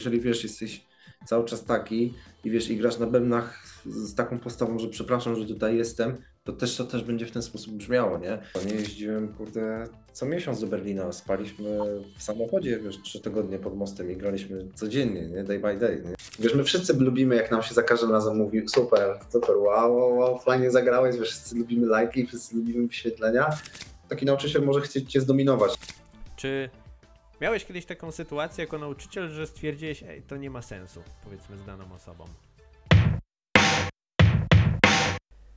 Jeżeli wiesz, jesteś cały czas taki i wiesz, i grasz na bębnach z taką postawą, że przepraszam, że tutaj jestem, to też to też będzie w ten sposób brzmiało, nie? Nie jeździłem, kurde, co miesiąc do Berlina, spaliśmy w samochodzie, wiesz, trzy tygodnie pod mostem i graliśmy codziennie, nie? Day by day, nie? Wiesz, my wszyscy lubimy, jak nam się za każdym razem mówi super, super, wow, wow, wow fajnie zagrałeś, wiesz, wszyscy lubimy lajki, wszyscy lubimy wyświetlenia. Taki nauczyciel może chcieć cię zdominować. Czy miałeś kiedyś taką sytuację jako nauczyciel, że stwierdziłeś, ej, to nie ma sensu, powiedzmy z daną osobą?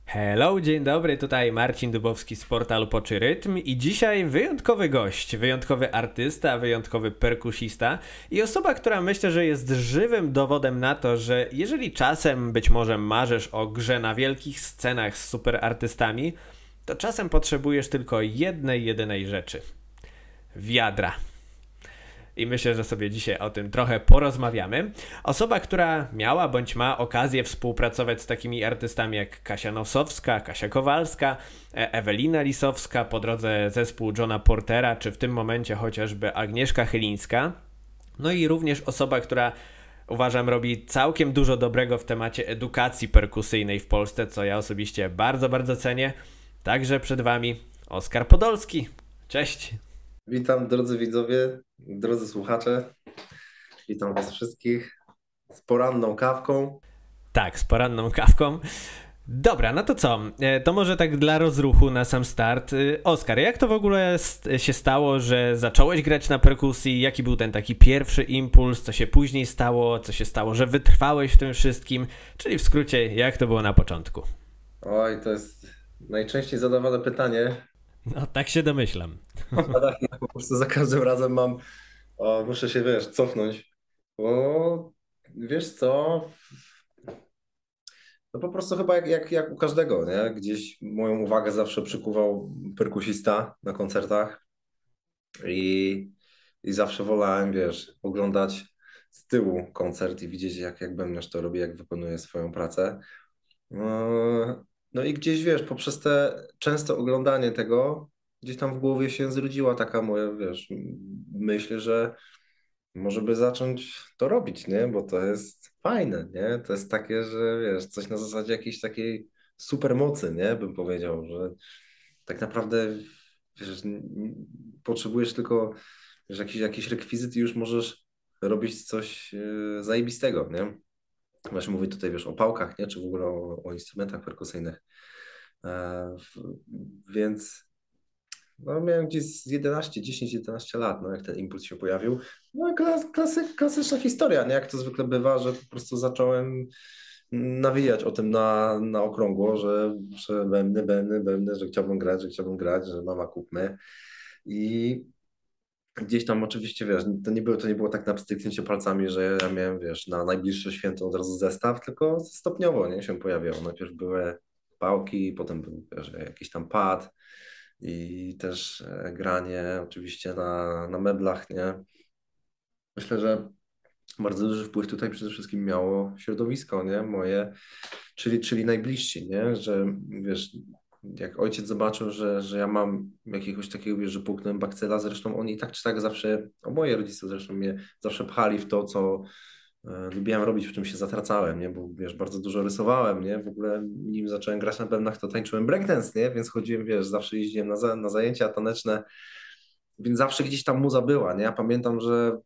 Hello, dzień dobry, tutaj Marcin Dubowski z portalu Poczy Rytm i dzisiaj wyjątkowy gość, wyjątkowy artysta, wyjątkowy perkusista i osoba, która myślę, że jest żywym dowodem na to, że jeżeli czasem być może marzysz o grze na wielkich scenach z super artystami, to czasem potrzebujesz tylko jednej, jedynej rzeczy. Wiadra i myślę, że sobie dzisiaj o tym trochę porozmawiamy. Osoba, która miała bądź ma okazję współpracować z takimi artystami jak Kasia Nosowska, Kasia Kowalska, e, Ewelina Lisowska, po drodze zespół Johna Portera, czy w tym momencie chociażby Agnieszka Chylińska. No i również osoba, która uważam robi całkiem dużo dobrego w temacie edukacji perkusyjnej w Polsce, co ja osobiście bardzo, bardzo cenię. Także przed Wami Oskar Podolski. Cześć! Witam drodzy widzowie, drodzy słuchacze. Witam Was wszystkich z poranną kawką. Tak, z poranną kawką. Dobra, no to co? E, to może tak dla rozruchu na sam start. E, Oskar, jak to w ogóle się stało, że zacząłeś grać na perkusji? Jaki był ten taki pierwszy impuls? Co się później stało? Co się stało, że wytrwałeś w tym wszystkim? Czyli w skrócie, jak to było na początku? Oj, to jest najczęściej zadawane pytanie. No, tak się domyślam. Tak, po prostu za każdym razem mam, o, muszę się, wiesz, cofnąć, bo wiesz co, no po prostu chyba jak, jak, jak u każdego, nie? Gdzieś moją uwagę zawsze przykuwał perkusista na koncertach i, i zawsze wolałem, wiesz, oglądać z tyłu koncert i widzieć, jak, jak bębniarz to robi, jak wykonuje swoją pracę. No, no i gdzieś, wiesz, poprzez te częste oglądanie tego, gdzieś tam w głowie się zrodziła taka moja, wiesz, myśl, że może by zacząć to robić, nie? Bo to jest fajne, nie? To jest takie, że wiesz, coś na zasadzie jakiejś takiej supermocy, nie? Bym powiedział, że tak naprawdę wiesz, potrzebujesz tylko wiesz, jakiś, jakiś rekwizyt i już możesz robić coś yy, zajebistego, nie? Właśnie mówię tutaj, wiesz, o pałkach, nie? Czy w ogóle o, o instrumentach perkusyjnych. E, więc no, miałem gdzieś z 11, 10, 11 lat, no, jak ten impuls się pojawił. No, klas, klasy, klasyczna historia, nie? Jak to zwykle bywa, że po prostu zacząłem nawijać o tym na, na okrągło, że, że bębny, bębny, bębny, że chciałbym grać, że chciałbym grać, że mama kupmy. I gdzieś tam oczywiście, wiesz, to nie było, to nie było tak na pstryknięcie palcami, że ja miałem, wiesz, na najbliższe święto od razu zestaw, tylko stopniowo, nie, się pojawiało. Najpierw były pałki, potem był, wiesz, jakiś tam pad i też e, granie oczywiście na, na meblach, nie. Myślę, że bardzo duży wpływ tutaj przede wszystkim miało środowisko, nie, moje, czyli, czyli najbliżsi, nie, że wiesz, jak ojciec zobaczył, że, że ja mam jakiegoś takiego, wiesz, że puknąłem bakcyla, zresztą oni tak czy tak zawsze, o moje rodzice zresztą mnie zawsze pchali w to, co e, lubiłem robić, w czym się zatracałem, nie, bo wiesz, bardzo dużo rysowałem, nie, w ogóle nim zacząłem grać na pewnach, to tańczyłem breakdance, nie, więc chodziłem, wiesz, zawsze jeździłem na, za, na zajęcia taneczne, więc zawsze gdzieś tam muza była, nie, ja pamiętam, że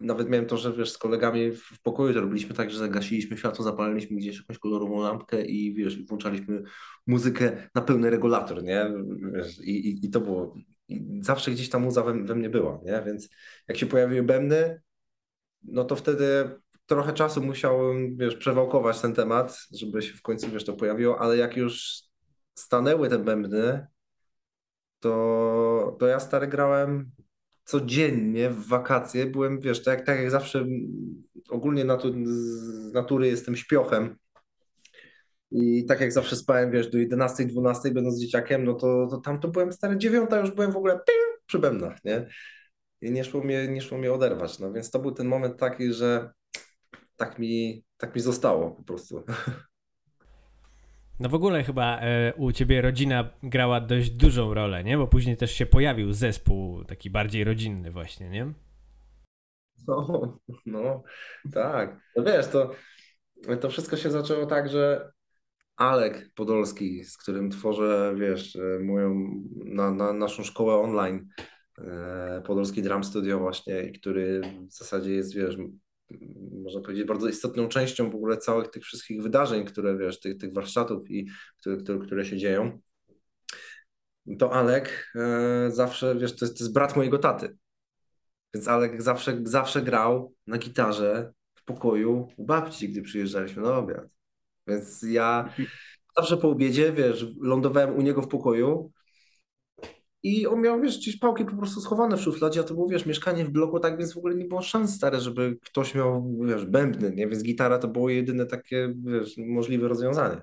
nawet miałem to, że wiesz, z kolegami w pokoju to robiliśmy tak, że zagasiliśmy światło, zapaliliśmy gdzieś jakąś kolorową lampkę i wiesz, włączaliśmy muzykę na pełny regulator, nie? Wiesz, i, i, i to było, i zawsze gdzieś ta muza we, we mnie była, nie? Więc jak się pojawiły bębny, no to wtedy trochę czasu musiałem, wiesz, przewałkować ten temat, żeby się w końcu, wiesz, to pojawiło, ale jak już stanęły te bębny, to, to ja stary grałem codziennie w wakacje byłem, wiesz, tak, tak jak zawsze ogólnie natu z natury jestem śpiochem i tak jak zawsze spałem, wiesz, do 11, 12 będąc dzieciakiem, no to, to tam to byłem stary dziewiąta, już byłem w ogóle ping, przy bębnach, nie? I nie szło, mnie, nie szło mnie oderwać, no więc to był ten moment taki, że tak mi, tak mi zostało po prostu. No w ogóle chyba e, u ciebie rodzina grała dość dużą rolę, nie? Bo później też się pojawił zespół taki bardziej rodzinny właśnie, nie? No, no tak. No wiesz, to, to wszystko się zaczęło tak, że Alek Podolski, z którym tworzę, wiesz, moją, na, na naszą szkołę online, e, Podolski Drum Studio właśnie, który w zasadzie jest, wiesz, można powiedzieć, bardzo istotną częścią w ogóle całych tych wszystkich wydarzeń, które, wiesz, tych, tych warsztatów i które, które, które się dzieją. To Alek e, zawsze, wiesz, to jest, to jest brat mojego taty. Więc Alek zawsze, zawsze grał na gitarze w pokoju u babci, gdy przyjeżdżaliśmy na obiad. Więc ja zawsze po obiedzie, wiesz, lądowałem u niego w pokoju i on miał, wiesz, gdzieś pałki po prostu schowane w szufladzie, a to było, wiesz, mieszkanie w bloku, tak więc w ogóle nie było szans stare, żeby ktoś miał, wiesz, bębny, nie? Więc gitara to było jedyne takie, wiesz, możliwe rozwiązanie.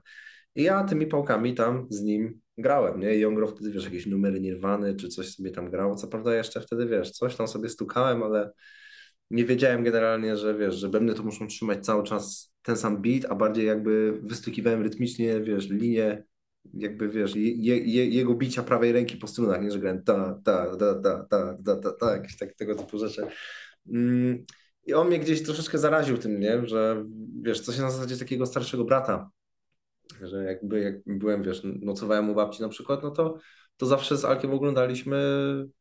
I ja tymi pałkami tam z nim grałem, nie? I on grał wtedy, wiesz, jakieś numery Nirwany, czy coś sobie tam grał. Co prawda jeszcze wtedy, wiesz, coś tam sobie stukałem, ale nie wiedziałem generalnie, że wiesz, że bębny to muszą trzymać cały czas ten sam beat, a bardziej jakby wystukiwałem rytmicznie, wiesz, linię, jakby, wiesz, je, je, jego bicia prawej ręki po strunach, nie, że grałem ta, ta, ta, ta, ta, ta, ta, ta jakieś tak, tego typu rzeczy. Mm, I on mnie gdzieś troszeczkę zaraził tym, nie, że wiesz, coś na zasadzie takiego starszego brata, że jakby jak byłem, wiesz, nocowałem u babci na przykład, no to, to zawsze z Alkiem oglądaliśmy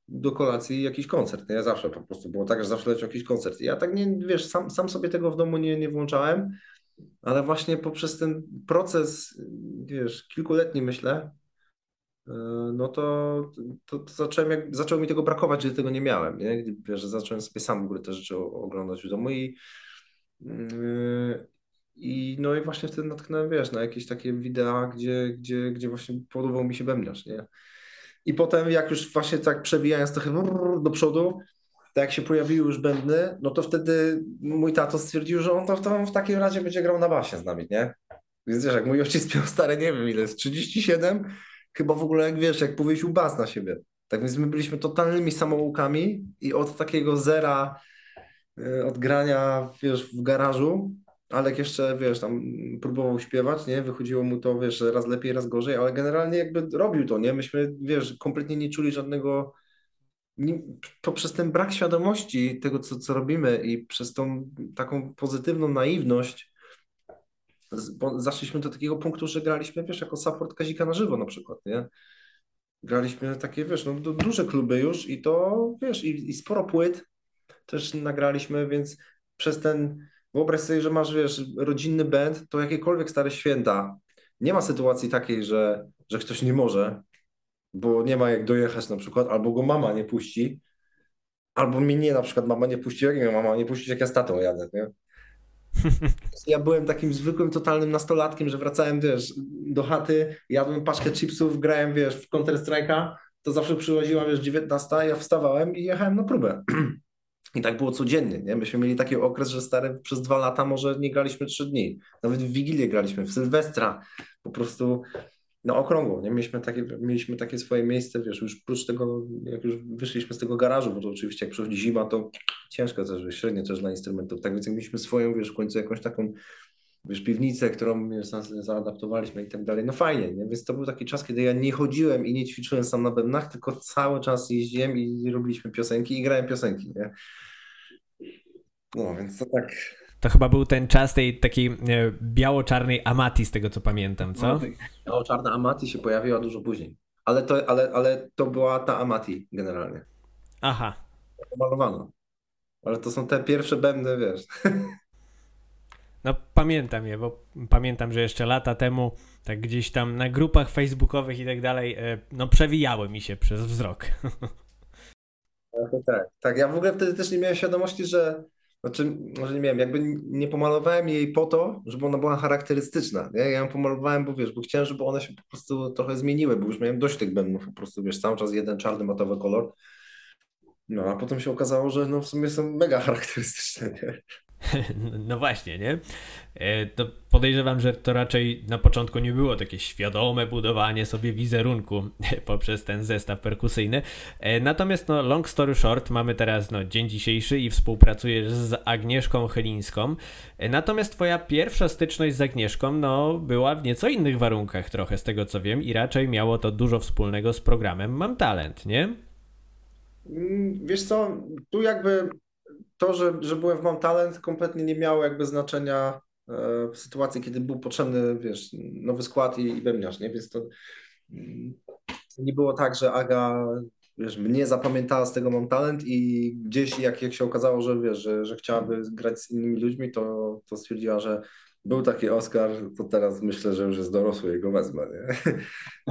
do kolacji jakiś koncert, nie? Zawsze po prostu było tak, że zawsze leciał jakiś koncert. I ja tak nie, wiesz, sam, sam sobie tego w domu nie, nie włączałem, ale właśnie poprzez ten proces, wiesz, kilkuletni myślę, e, no to, to, to, zacząłem, jak, zaczęło mi tego brakować, że tego nie miałem, nie? Wiesz, że zacząłem sobie sam w ogóle te rzeczy oglądać w domu i, yy, i no i właśnie wtedy natknąłem, wiesz, na jakieś takie wideo, gdzie, gdzie, gdzie właśnie podobał mi się bębniarz, nie? I potem jak już właśnie tak przewijając trochę do przodu, tak jak się pojawiły już bębny, no to wtedy mój tato stwierdził, że on to to w takim razie będzie grał na basie z nami, nie? Więc wiesz, jak mój ojciec miał stare, nie wiem ile jest, 37, chyba w ogóle jak wiesz, jak powiesił bas na siebie. Tak więc my byliśmy totalnymi samoukami i od takiego zera, y, grania, wiesz, w garażu, Alek jeszcze, wiesz, tam próbował śpiewać, nie? Wychodziło mu to, wiesz, raz lepiej, raz gorzej, ale generalnie jakby robił to, nie? Myśmy, wiesz, kompletnie nie czuli żadnego... Nie, poprzez ten brak świadomości tego, co, co robimy i przez tą taką pozytywną naiwność zaszliśmy do takiego punktu, że graliśmy, wiesz, jako support Kazika na żywo na przykład, nie? Graliśmy takie, wiesz, no, duże kluby już i to, wiesz, i, i sporo płyt też nagraliśmy, więc przez ten Wyobraź sobie, że masz, wiesz, rodzinny band, to jakiekolwiek stare święta, nie ma sytuacji takiej, że, że ktoś nie może, bo nie ma jak dojechać na przykład, albo go mama nie puści, albo mnie na przykład mama nie puści, jak mnie mama nie puści, jak ja z tatą jadę, nie? Ja byłem takim zwykłym, totalnym nastolatkiem, że wracałem, wiesz, do chaty, jadłem paczkę chipsów, grałem, wiesz, w Counter Strike'a, to zawsze przychodziła, wiesz, 19, ja wstawałem i jechałem na próbę. I tak było codziennie, nie? Myśmy mieli taki okres, że stary przez dwa lata może nie graliśmy trzy dni. Nawet w Wigilię graliśmy, w Sylwestra. Po prostu na okrągło, nie? Mieliśmy takie, mieliśmy takie swoje miejsce, wiesz, już prócz tego, jak już wyszliśmy z tego garażu, bo to oczywiście jak przychodzi zima, to ciężko też, średnio też dla instrumentów. Tak więc jak mieliśmy swoją, wiesz, w końcu jakąś taką wiesz, piwnicę, którą wiesz, zaadaptowaliśmy i tak dalej. No fajnie, nie? Więc to był taki czas, kiedy ja nie chodziłem i nie ćwiczyłem sam na bębnach, tylko cały czas jeździłem i robiliśmy piosenki i grałem piosenki, nie? No, więc to tak... To chyba był ten czas tej takiej e, biało-czarnej Amati, z tego co pamiętam, co? No, biało-czarna Amati się pojawiła dużo później. Ale to, ale, ale to była ta Amati generalnie. Aha. Pomalowano. Ale to są te pierwsze bębny, wiesz. No pamiętam je, bo pamiętam, że jeszcze lata temu tak gdzieś tam na grupach facebookowych i tak dalej, e, no przewijały mi się przez wzrok. Tak, tak, tak. Ja w ogóle wtedy też nie miałem świadomości, że znaczy, może nie miałem, jakby nie pomalowałem jej po to, żeby ona była charakterystyczna. Nie? Ja ją pomalowałem, bo wiesz, bo chciałem, żeby one się po prostu trochę zmieniły, bo już miałem dość tych bębnów, po prostu wiesz, cały czas jeden czarny matowy kolor. No a potem się okazało, że no w sumie są mega charakterystyczne. Nie? No właśnie, nie? E, to podejrzewam, że to raczej na początku nie było takie świadome budowanie sobie wizerunku poprzez ten zestaw perkusyjny. E, natomiast, no, long story short, mamy teraz no, dzień dzisiejszy i współpracujesz z Agnieszką Chylińską. E, natomiast twoja pierwsza styczność z Agnieszką, no, była w nieco innych warunkach trochę, z tego co wiem, i raczej miało to dużo wspólnego z programem Mam Talent, nie? Mm, wiesz co, tu jakby to, że, że byłem w Mam Talent kompletnie nie miało jakby znaczenia e, w sytuacji, kiedy był potrzebny, wiesz, nowy skład i, i nie? Więc to mm, nie było tak, że Aga wiesz, mnie zapamiętała z tego Mam Talent i gdzieś jak, jak się okazało, że wiesz, że, że chciałaby grać z innymi ludźmi, to, to stwierdziła, że był taki Oscar, to teraz myślę, że już jest dorosły i go wezmę, nie?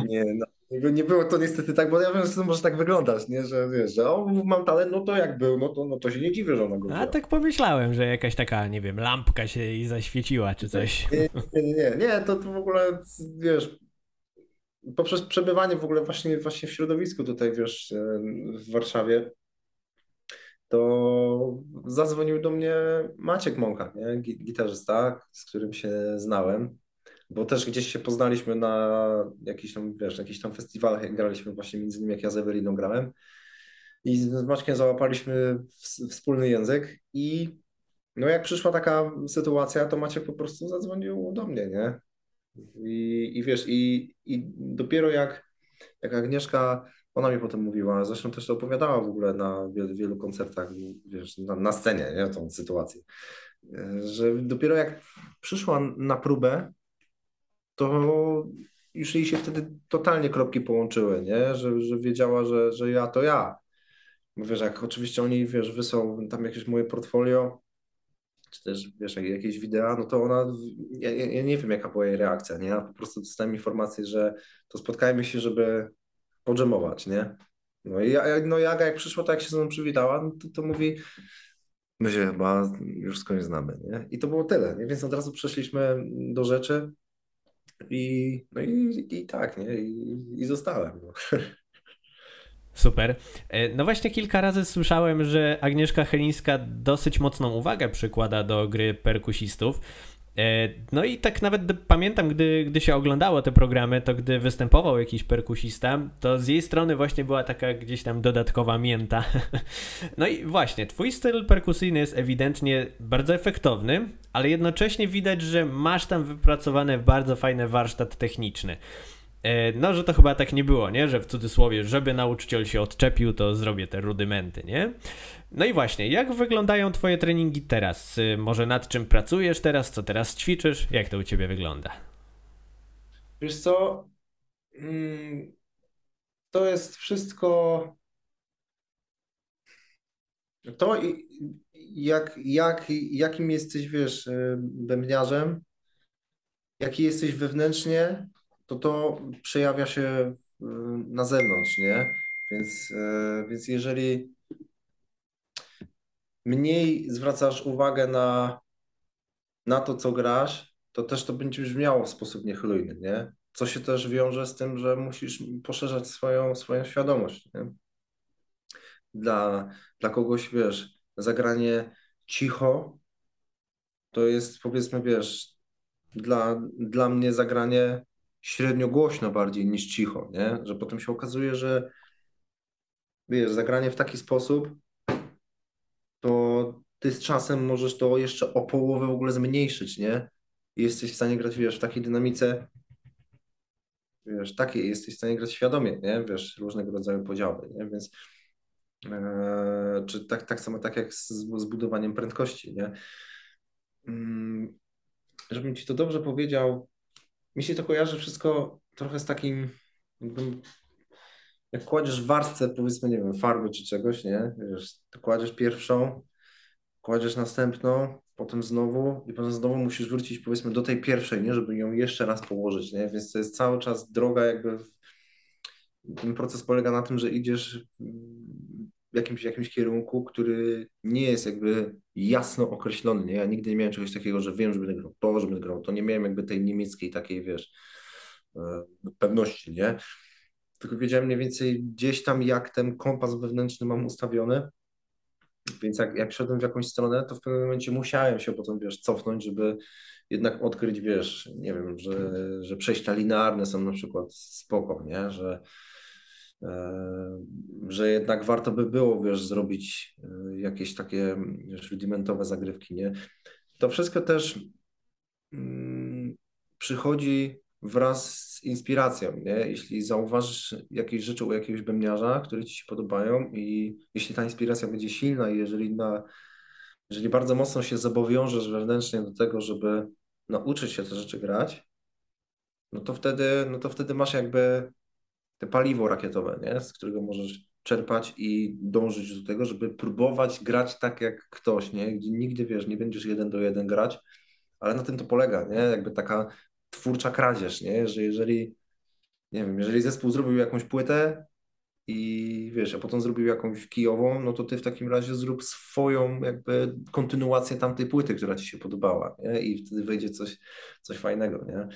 nie, no, nie było to niestety tak, bo ja wiem, że to może tak wyglądać, nie? że wiesz, że o, mam talent, no to jak był, no to, no to się nie dziwię, że ona go A tak pomyślałem, że jakaś taka, nie wiem, lampka się jej zaświeciła czy coś. Nie, nie, nie, nie to, to w ogóle, wiesz, poprzez przebywanie w ogóle właśnie, właśnie w środowisku tutaj, wiesz, w Warszawie, to zadzwonił do mnie Maciek Mąka, nie? gitarzysta, z którym się znałem, bo też gdzieś się poznaliśmy na jakichś tam, wiesz, jakichś tam festiwalach, jak graliśmy właśnie między innymi, jak ja z Eweliną grałem. I z Maćkiem załapaliśmy wspólny język i no jak przyszła taka sytuacja, to Maciek po prostu zadzwonił do mnie, nie? I, i wiesz, i, i dopiero jak, jak Agnieszka ona mi potem mówiła, zresztą też to opowiadała w ogóle na wielu, wielu koncertach, wiesz, na, na scenie, nie, tą sytuację, że dopiero jak przyszła na próbę, to już jej się wtedy totalnie kropki połączyły, nie, że, że wiedziała, że, że ja to ja. Wiesz, jak oczywiście oni, wiesz, wysłał tam jakieś moje portfolio, czy też, wiesz, jakieś wideo, no to ona, ja, ja nie wiem, jaka była jej reakcja, nie, ja po prostu dostałem informację, że to spotkajmy się, żeby podżemować, nie? No i no Jaga jak przyszła, tak się ze mną przywitała, no to, to mówi, my się chyba już skądś znamy, nie? I to było tyle, nie? Więc od razu przeszliśmy do rzeczy i, no i, i tak, nie? I, i zostałem. No. Super. E, no właśnie kilka razy słyszałem, że Agnieszka Chelińska dosyć mocną uwagę przykłada do gry perkusistów. E, no i tak nawet pamiętam, gdy, gdy się oglądało te programy, to gdy występował jakiś perkusista, to z jej strony właśnie była taka gdzieś tam dodatkowa mięta. No i właśnie, twój styl perkusyjny jest ewidentnie bardzo efektowny, ale jednocześnie widać, że masz tam wypracowany bardzo fajny warsztat techniczny. E, no, że to chyba tak nie było, nie? Że w cudzysłowie, żeby nauczyciel się odczepił, to zrobię te rudymenty, nie? No i właśnie, jak wyglądają Twoje treningi teraz? Y, może nad czym pracujesz teraz? Co teraz ćwiczysz? Jak to u Ciebie wygląda? Wiesz co? Mm, to jest wszystko. To, jak, jak, jakim jesteś, wiesz, y, bębniarzem, jaki jesteś wewnętrznie, to to przejawia się y, na zewnątrz, nie? Więc, więc jeżeli mniej zwracasz uwagę na, na to, co grasz, to też to będzie brzmiało w sposób niechlujny, nie? Co się też wiąże z tym, że musisz poszerzać swoją, swoją świadomość, nie? Dla, dla kogoś, wiesz, zagranie cicho to jest, powiedzmy, wiesz, dla, dla mnie zagranie średnio głośno bardziej niż cicho, nie? Że potem się okazuje, że wiesz, zagranie w taki sposób to ty z czasem możesz to jeszcze o połowę w ogóle zmniejszyć, nie? I jesteś w stanie grać, wiesz, w takiej dynamice, wiesz, takiej, jesteś w stanie grać świadomie, nie? Wiesz, różnego rodzaju podziały, nie? Więc e, czy tak, tak samo tak jak z, z budowaniem prędkości, nie? Mm, żebym ci to dobrze powiedział, mi się to kojarzy wszystko trochę z takim, jakbym jak kładziesz warstwę, powiedzmy, nie wiem, farby czy czegoś, nie? Wiesz, to kładziesz pierwszą, kładziesz następną, potem znowu i potem znowu musisz wrócić, powiedzmy, do tej pierwszej, nie? Żeby ją jeszcze raz położyć, nie? Więc to jest cały czas droga jakby... W... Ten proces polega na tym, że idziesz w jakimś, jakimś kierunku, który nie jest jakby jasno określony, nie? Ja nigdy nie miałem czegoś takiego, że wiem, że będę grał to, że będę grał to. Nie miałem jakby tej niemieckiej takiej, wiesz, e, pewności, nie? tylko wiedziałem mniej więcej gdzieś tam, jak ten kompas wewnętrzny mam ustawiony. Więc jak, jak szedłem w jakąś stronę, to w pewnym momencie musiałem się potem, wiesz, cofnąć, żeby jednak odkryć, wiesz, nie wiem, że, że przejścia linearne są na przykład spoko, nie? Że, że jednak warto by było, wiesz, zrobić e, jakieś takie wiesz, rudimentowe zagrywki, nie? To wszystko też mm, przychodzi wraz z inspiracją, nie? Jeśli zauważysz jakieś rzeczy u jakiegoś bębniarza, które ci się podobają i jeśli ta inspiracja będzie silna i jeżeli na, jeżeli bardzo mocno się zobowiążesz wewnętrznie do tego, żeby nauczyć się te rzeczy grać, no to wtedy, no to wtedy masz jakby te paliwo rakietowe, nie? z którego możesz czerpać i dążyć do tego, żeby próbować grać tak jak ktoś, nie? Gdzie nigdy, wiesz, nie będziesz jeden do jeden grać, ale na tym to polega, nie? Jakby taka twórcza kradzież, nie? Że jeżeli, nie wiem, jeżeli zespół zrobił jakąś płytę i wiesz, a potem zrobił jakąś kijową, no to ty w takim razie zrób swoją jakby kontynuację tamtej płyty, która ci się podobała, nie? I wtedy wyjdzie coś, coś fajnego, nie?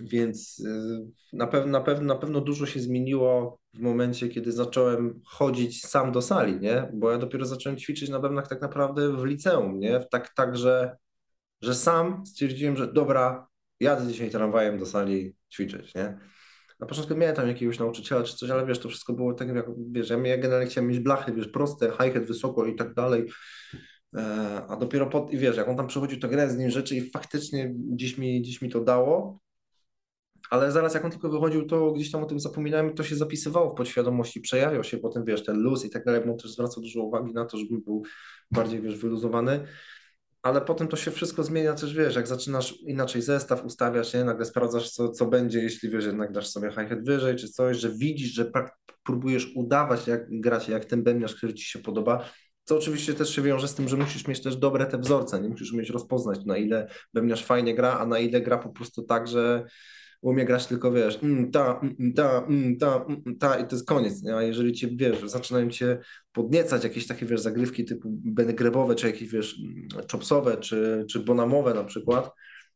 Więc y, na pewno, na, pewno, na pewno dużo się zmieniło w momencie, kiedy zacząłem chodzić sam do sali, nie? Bo ja dopiero zacząłem ćwiczyć na bębnach tak naprawdę w liceum, nie? Tak, tak że, że sam stwierdziłem, że dobra, jadę dzisiaj tramwajem do sali ćwiczyć, nie? Na początku miałem tam jakiegoś nauczyciela czy coś, ale wiesz, to wszystko było tak, jak wiesz, ja generalnie chciałem mieć blachy, wiesz, proste, hi-hat wysoko i tak dalej. E, a dopiero pod, i wiesz, jak on tam przychodził, to grałem z nim rzeczy i faktycznie gdzieś mi, gdzieś mi to dało ale zaraz jak on tylko wychodził, to gdzieś tam o tym zapominałem, to się zapisywało w podświadomości, przejawiał się potem, wiesz, ten luz i tak dalej, bo też zwracał dużo uwagi na to, żeby był bardziej, wiesz, wyluzowany, ale potem to się wszystko zmienia też, wiesz, jak zaczynasz inaczej zestaw ustawiać, nie, nagle sprawdzasz, co, co będzie, jeśli, wiesz, jednak dasz sobie hi-hat wyżej, czy coś, że widzisz, że próbujesz udawać, jak grać, jak ten bębniarz, który ci się podoba, co oczywiście też się wiąże z tym, że musisz mieć też dobre te wzorce, nie? Musisz umieć rozpoznać, na ile bębniarz fajnie gra, a na ile gra po prostu tak, że umie grać tylko, wiesz, mm, ta, mm, mm ta, mm, ta, mm, mm, ta i to jest koniec, nie? a jeżeli cię, wiesz, zaczynają cię podniecać jakieś takie, wiesz, zagrywki typu benegrebowe, czy jakieś, wiesz, chopsowe, czy, czy bonamowe na przykład,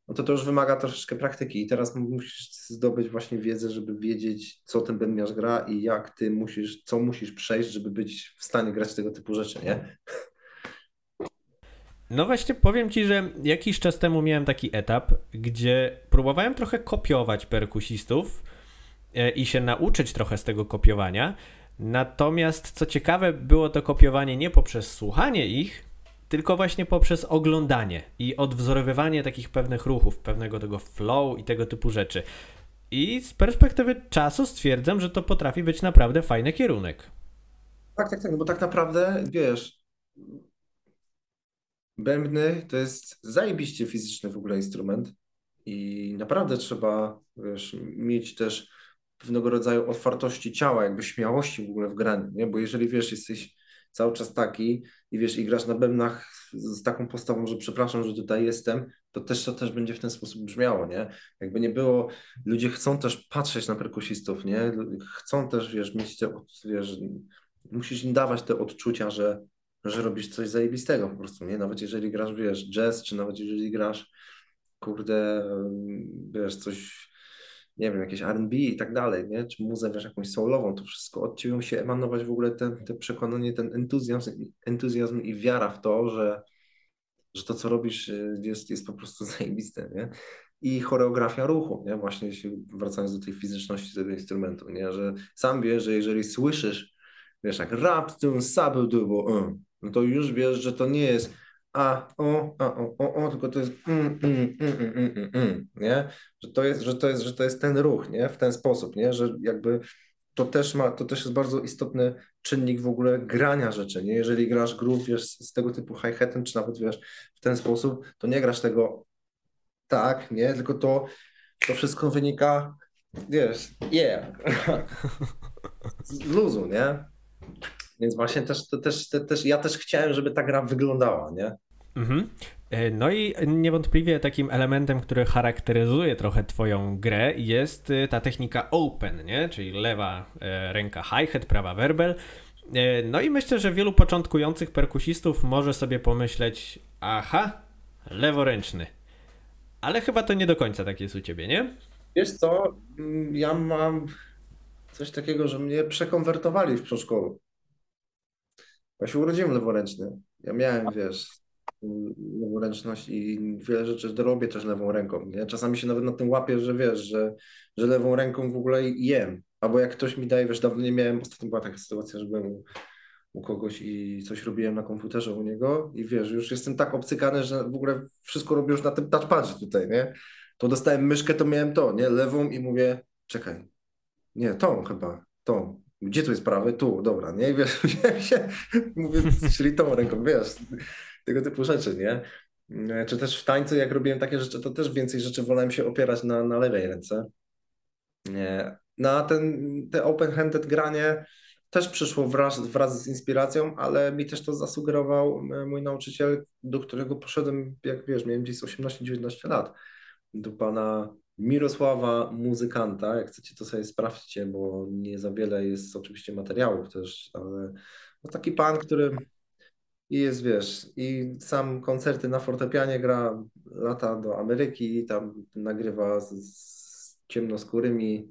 no to to już wymaga troszeczkę praktyki i teraz musisz zdobyć właśnie wiedzę, żeby wiedzieć, co ten bębniarz gra i jak ty musisz, co musisz przejść, żeby być w stanie grać tego typu rzeczy, nie? No właśnie powiem ci, że jakiś czas temu miałem taki etap, gdzie próbowałem trochę kopiować perkusistów e, i się nauczyć trochę z tego kopiowania. Natomiast co ciekawe, było to kopiowanie nie poprzez słuchanie ich, tylko właśnie poprzez oglądanie i odwzorowywanie takich pewnych ruchów, pewnego tego flow i tego typu rzeczy. I z perspektywy czasu stwierdzam, że to potrafi być naprawdę fajny kierunek. Tak, tak, tak, bo tak naprawdę, wiesz, Bębny to jest zajebiście fizyczny w ogóle instrument i naprawdę trzeba wiesz, mieć też pewnego rodzaju otwartości ciała, jakby śmiałości w ogóle w graniu, nie? Bo jeżeli wiesz, jesteś cały czas taki i wiesz, i grasz na bębnach z taką postawą, że przepraszam, że tutaj jestem, to też to też będzie w ten sposób brzmiało, nie? Jakby nie było, ludzie chcą też patrzeć na perkusistów, nie? Chcą też, wiesz, mieć te, wiesz, musisz im dawać te odczucia, że że robisz coś zajebistego po prostu, nie? Nawet jeżeli grasz, wiesz, jazz, czy nawet jeżeli grasz, kurde, wiesz, coś, nie wiem, jakieś R&B i tak dalej, nie? Czy muzę, wiesz, jakąś soulową, to wszystko od ciebie się emanować w ogóle ten, te przekonanie, ten entuzjazm, entuzjazm i wiara w to, że, że to, co robisz y, jest, jest po prostu zajebiste, nie? I choreografia ruchu, nie? Właśnie wracając do tej fizyczności tego instrumentu, nie? Że sam wiesz, że jeżeli słyszysz, wiesz, jak rap, tu, sabu, dubu, no to już wiesz, że to nie jest a, o, a, o, o, o, tylko to jest mm, mm, mm, mm, mm, nie? Że to jest, że to jest, że to jest ten ruch, nie? W ten sposób, nie? Że jakby to też ma, to też jest bardzo istotny czynnik w ogóle grania rzeczy, nie? Jeżeli grasz groove, wiesz, z tego typu hi-hatem, czy nawet, wiesz, w ten sposób, to nie grasz tego tak, nie? Tylko to, to wszystko wynika, wiesz, yeah, z luzu, nie? Więc właśnie też, to też, to też ja też chciałem, żeby ta gra wyglądała, nie? Mhm. E, no i niewątpliwie takim elementem, który charakteryzuje trochę twoją grę jest e, ta technika open, nie? Czyli lewa e, ręka hi-hat, prawa werbel. No i myślę, że wielu początkujących perkusistów może sobie pomyśleć, aha, leworęczny. Ale chyba to nie do końca tak jest u ciebie, nie? Wiesz co, mm, ja mam coś takiego, że mnie przekonwertowali w przedszkolu. Ja się urodziłem leworęczny. Ja miałem, wiesz, leworęczność i wiele rzeczy robię też lewą ręką. Nie? Czasami się nawet na tym łapię, że wiesz, że, że lewą ręką w ogóle jem. Albo jak ktoś mi daje, wiesz, dawno nie miałem, ostatnio była taka sytuacja, że byłem u, u kogoś i coś robiłem na komputerze u niego i wiesz, już jestem tak obcykany, że w ogóle wszystko robię już na tym touchpadzie tutaj, nie? To dostałem myszkę, to miałem to, nie? Lewą i mówię, czekaj, nie, tą chyba, tą Gdzie tu jest prawy? Tu, dobra, nie? I wiesz, się, mówię, czyli tą ręką, wiesz, tego typu rzeczy, nie? Czy też w tańcu, jak robiłem takie rzeczy, to też więcej rzeczy wolałem się opierać na, na lewej ręce. Nie. Na ten, te open-handed granie też przyszło wraz, wraz z inspiracją, ale mi też to zasugerował mój nauczyciel, do którego poszedłem, jak wiesz, miałem gdzieś 18-19 lat, do pana Mirosława Muzykanta. Jak chcecie, to sobie sprawdźcie, bo nie za wiele jest oczywiście materiałów też, ale no taki pan, który jest, wiesz, i sam koncerty na fortepianie gra, lata do Ameryki, tam nagrywa z, z ciemnoskórymi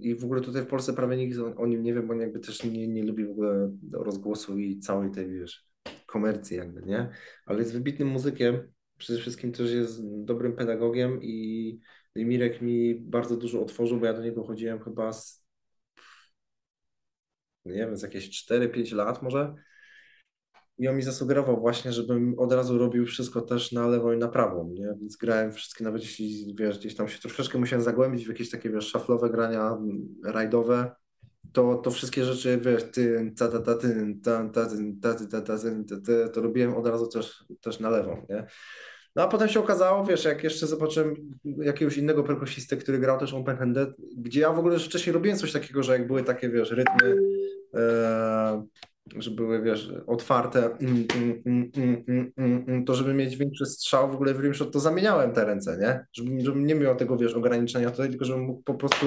i w ogóle tutaj w Polsce prawie nikt o nim nie wie, bo on jakby też nie, nie lubi w ogóle rozgłosu i całej tej, wiesz, komercji jakby, nie? Ale jest wybitnym muzykiem, przede wszystkim też jest dobrym pedagogiem i, Mirek mi bardzo dużo otworzył, bo ja do niego chodziłem chyba z, nie wiem, z jakieś 4-5 lat może i on mi zasugerował właśnie, żebym od razu robił wszystko też na lewo i na prawo, nie? Więc grałem wszystkie, nawet jeśli, wiesz, gdzieś tam się troszeczkę musiałem zagłębić w jakieś takie, wiesz, szaflowe grania rajdowe, to, to wszystkie rzeczy, wiesz, ty, ta, ta, ta, ty, ta, ta, ta, ta, ta, ta, ta, to robiłem od razu też, też na lewą, nie? No a potem się okazało, wiesz, jak jeszcze zobaczyłem jakiegoś innego perkusistę, który grał też open-handed, gdzie ja w ogóle już wcześniej robiłem coś takiego, że jak były takie, wiesz, rytmy, e, że były, wiesz, otwarte, mm, mm, mm, to żeby mieć większy strzał, w ogóle w rimshot, to zamieniałem te ręce, nie? Żebym, żebym nie miał tego, wiesz, ograniczenia tutaj, tylko żebym mógł po prostu,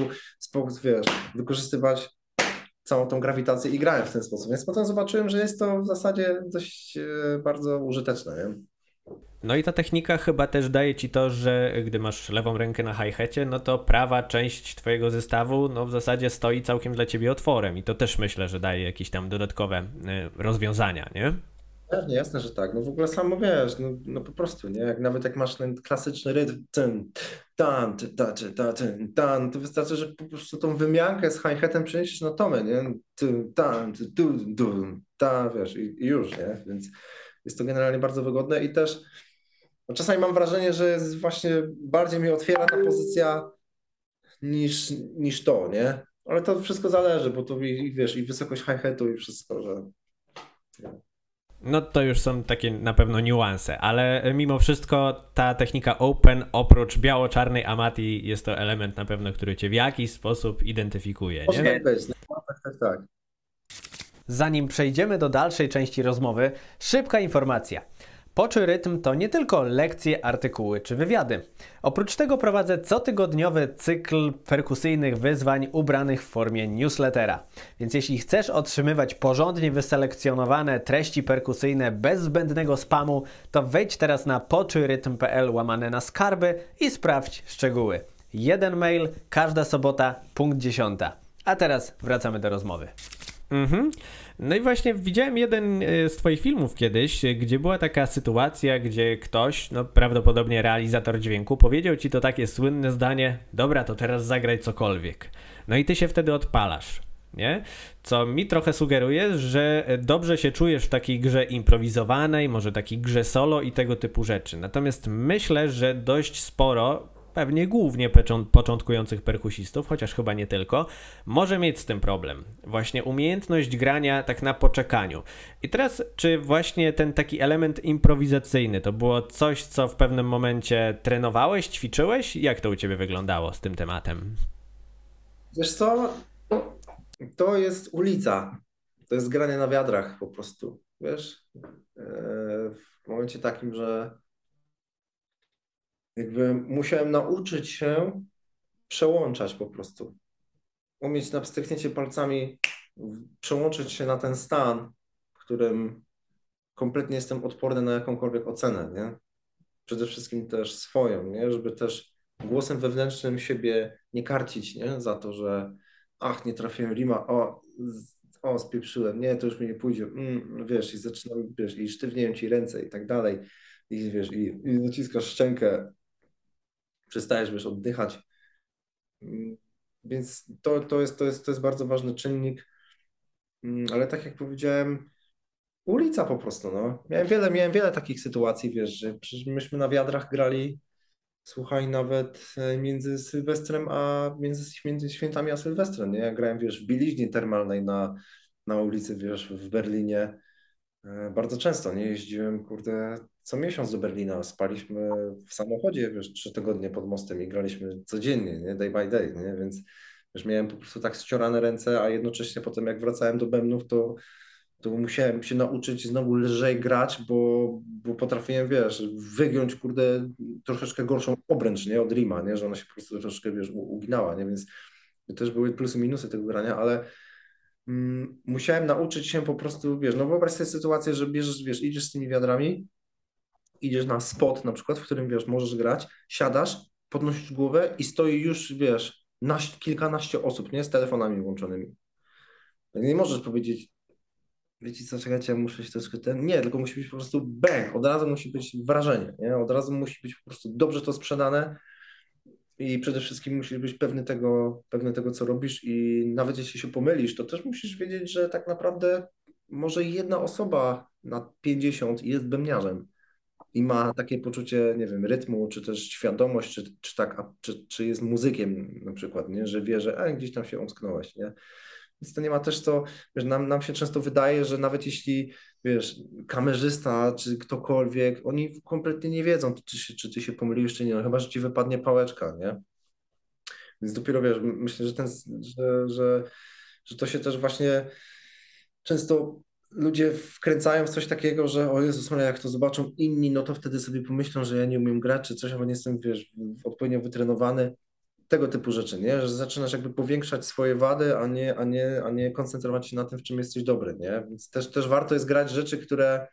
wiesz, wykorzystywać całą tą grawitację i grałem w ten sposób. Więc potem zobaczyłem, że jest to w zasadzie dość e, bardzo użyteczne, nie? No i ta technika chyba też daje ci to, że gdy masz lewą rękę na hi-hacie, no to prawa część twojego zestawu no w zasadzie stoi całkiem dla ciebie otworem i to też myślę, że daje jakieś tam dodatkowe y, rozwiązania, nie? Pewnie, jasne, że tak. No w ogóle samo wiesz, no, no po prostu, nie? Jak nawet jak masz ten klasyczny rytm, ten, tan, ta, ta, tan, to wystarczy, że po prostu tą wymiankę z hi-hatem przeniesiesz na tomę, nie? Tan, tu, tu, ta, wiesz, i, i już, nie? Więc jest to generalnie bardzo wygodne i też no czasami mam wrażenie, że jest właśnie bardziej mi otwiera ta pozycja niż, niż to, nie? Ale to wszystko zależy, bo to i, wiesz, i wysokość hi-hatu i wszystko, że... No to już są takie na pewno niuanse, ale mimo wszystko ta technika open oprócz biało-czarnej amati jest to element na pewno, który cię w jakiś sposób identyfikuje. Nie? tak, tak, tak. Zanim przejdziemy do dalszej części rozmowy, szybka informacja. Poczy Rytm to nie tylko lekcje, artykuły czy wywiady. Oprócz tego prowadzę cotygodniowy cykl perkusyjnych wyzwań ubranych w formie newslettera. Więc jeśli chcesz otrzymywać porządnie wyselekcjonowane treści perkusyjne bez zbędnego spamu, to wejdź teraz na poczyrytm.pl łamane na skarby i sprawdź szczegóły. Jeden mail, każda sobota, punkt dziesiąta. A teraz wracamy do rozmowy. Mhm. No i właśnie widziałem jeden e, z Twoich filmów kiedyś, gdzie była taka sytuacja, gdzie ktoś, no prawdopodobnie realizator dźwięku, powiedział Ci to takie słynne zdanie: Dobra, to teraz zagraj cokolwiek. No i Ty się wtedy odpalasz. Nie? Co mi trochę sugeruje, że dobrze się czujesz w takiej grze improwizowanej, może takiej grze solo i tego typu rzeczy. Natomiast myślę, że dość sporo pewnie głównie początkujących perkusistów, chociaż chyba nie tylko, może mieć z tym problem. Właśnie umiejętność grania tak na poczekaniu. I teraz, czy właśnie ten taki element improwizacyjny to było coś, co w pewnym momencie trenowałeś, ćwiczyłeś? Jak to u ciebie wyglądało z tym tematem? Wiesz co, to jest ulica. To jest granie na wiadrach po prostu. Wiesz, e, w momencie takim, że jakby musiałem nauczyć się przełączać po prostu. Umieć na pstryknięcie palcami przełączyć się na ten stan, w którym kompletnie jestem odporny na jakąkolwiek ocenę, nie? Przede wszystkim też swoją, nie? Żeby też głosem wewnętrznym siebie nie karcić, nie? Za to, że ach, nie trafiłem rima, o, o, spieprzyłem, nie, to już mi nie pójdzie, mm, wiesz, i zaczynam, wiesz, i sztywnieją ci ręce i tak dalej, i wiesz, i, i naciskasz szczękę, przestajesz, wiesz, oddychać. Mm, więc to, to, jest, to, jest, to jest bardzo ważny czynnik, mm, ale tak jak powiedziałem, ulica po prostu, no. Miałem wiele, miałem wiele takich sytuacji, wiesz, że myśmy na wiadrach grali słuchaj, nawet e, między Sylwestrem a między, między świętami a Sylwestrem, nie? Ja grałem, wiesz, w bieliźni termalnej na, na ulicy, wiesz, w Berlinie. E, bardzo często, nie? Jeździłem, kurde, co miesiąc do Berlina. Spaliśmy w samochodzie, wiesz, trzy tygodnie pod mostem i graliśmy codziennie, nie? Day by day, nie? Więc wiesz, miałem po prostu tak ściorane ręce, a jednocześnie potem jak wracałem do bębnów, to to musiałem się nauczyć znowu lżej grać, bo, bo potrafiłem, wiesz, wygiąć, kurde, troszeczkę gorszą obręcz, nie, od Rima, nie, że ona się po prostu troszeczkę, wiesz, uginała, nie, więc też były plusy, minusy tego grania, ale musiałem nauczyć się po prostu, wiesz, no wyobraź sobie sytuację, że bierzesz, wiesz, idziesz z tymi wiadrami, idziesz na spot na przykład, w którym, wiesz, możesz grać, siadasz, podnosisz głowę i stoi już, wiesz, naś, kilkanaście osób, nie, z telefonami włączonymi. Nie możesz powiedzieć, wiecie co, czekajcie, muszę się troszkę ten... Nie, tylko musi być po prostu bang, od razu musi być wrażenie, nie? Od razu musi być po prostu dobrze to sprzedane i przede wszystkim musisz być pewny tego, pewny tego, co robisz i nawet jeśli się pomylisz, to też musisz wiedzieć, że tak naprawdę może jedna osoba na 50 jest bębniarzem i ma takie poczucie, nie wiem, rytmu, czy też świadomość, czy, czy tak, czy, czy jest muzykiem na przykład, nie? że wie, że e, gdzieś tam się omsknąłeś, nie? Więc to nie ma też co, wiesz, nam, nam się często wydaje, że nawet jeśli, wiesz, kamerzysta czy ktokolwiek, oni kompletnie nie wiedzą, czy, czy, czy ty się pomyliłeś, czy nie, no, chyba, że ci wypadnie pałeczka, nie? Więc dopiero, wiesz, myślę, że, ten, że, że, że to się też właśnie często ludzie wkręcają w coś takiego, że o Jezus Maria, jak to zobaczą inni, no to wtedy sobie pomyślą, że ja nie umiem grać, czy coś, albo nie jestem, wiesz, odpowiednio wytrenowany tego typu rzeczy, nie? Że zaczynasz jakby powiększać swoje wady, a nie, a nie, a nie koncentrować się na tym, w czym jesteś dobry, nie? Więc też, też warto jest grać rzeczy, które,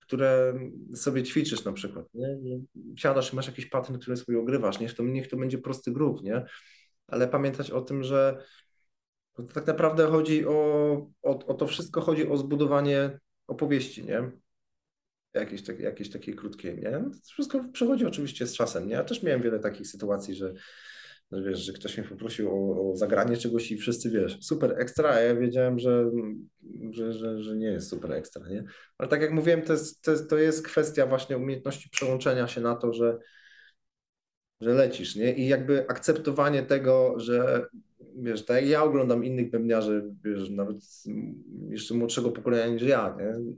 które sobie ćwiczysz na przykład, nie? Siadasz i masz jakiś patent, który sobie ogrywasz, niech to, niech to będzie prosty groove, nie? Ale pamiętać o tym, że tak naprawdę chodzi o, o, o to wszystko chodzi o zbudowanie opowieści, nie? Jakieś, tak, jakieś takie krótkie, nie? No to wszystko przychodzi oczywiście z czasem, nie? Ja też miałem wiele takich sytuacji, że że wiesz, że ktoś mnie poprosił o, o, zagranie czegoś i wszyscy wiesz, super ekstra, a ja wiedziałem, że, że, że, że, nie jest super ekstra, nie? Ale tak jak mówiłem, to jest, to jest, to jest kwestia właśnie umiejętności przełączenia się na to, że, że lecisz, nie? I jakby akceptowanie tego, że wiesz, tak jak ja oglądam innych bębniarzy, wiesz, nawet jeszcze młodszego pokolenia niż ja, nie?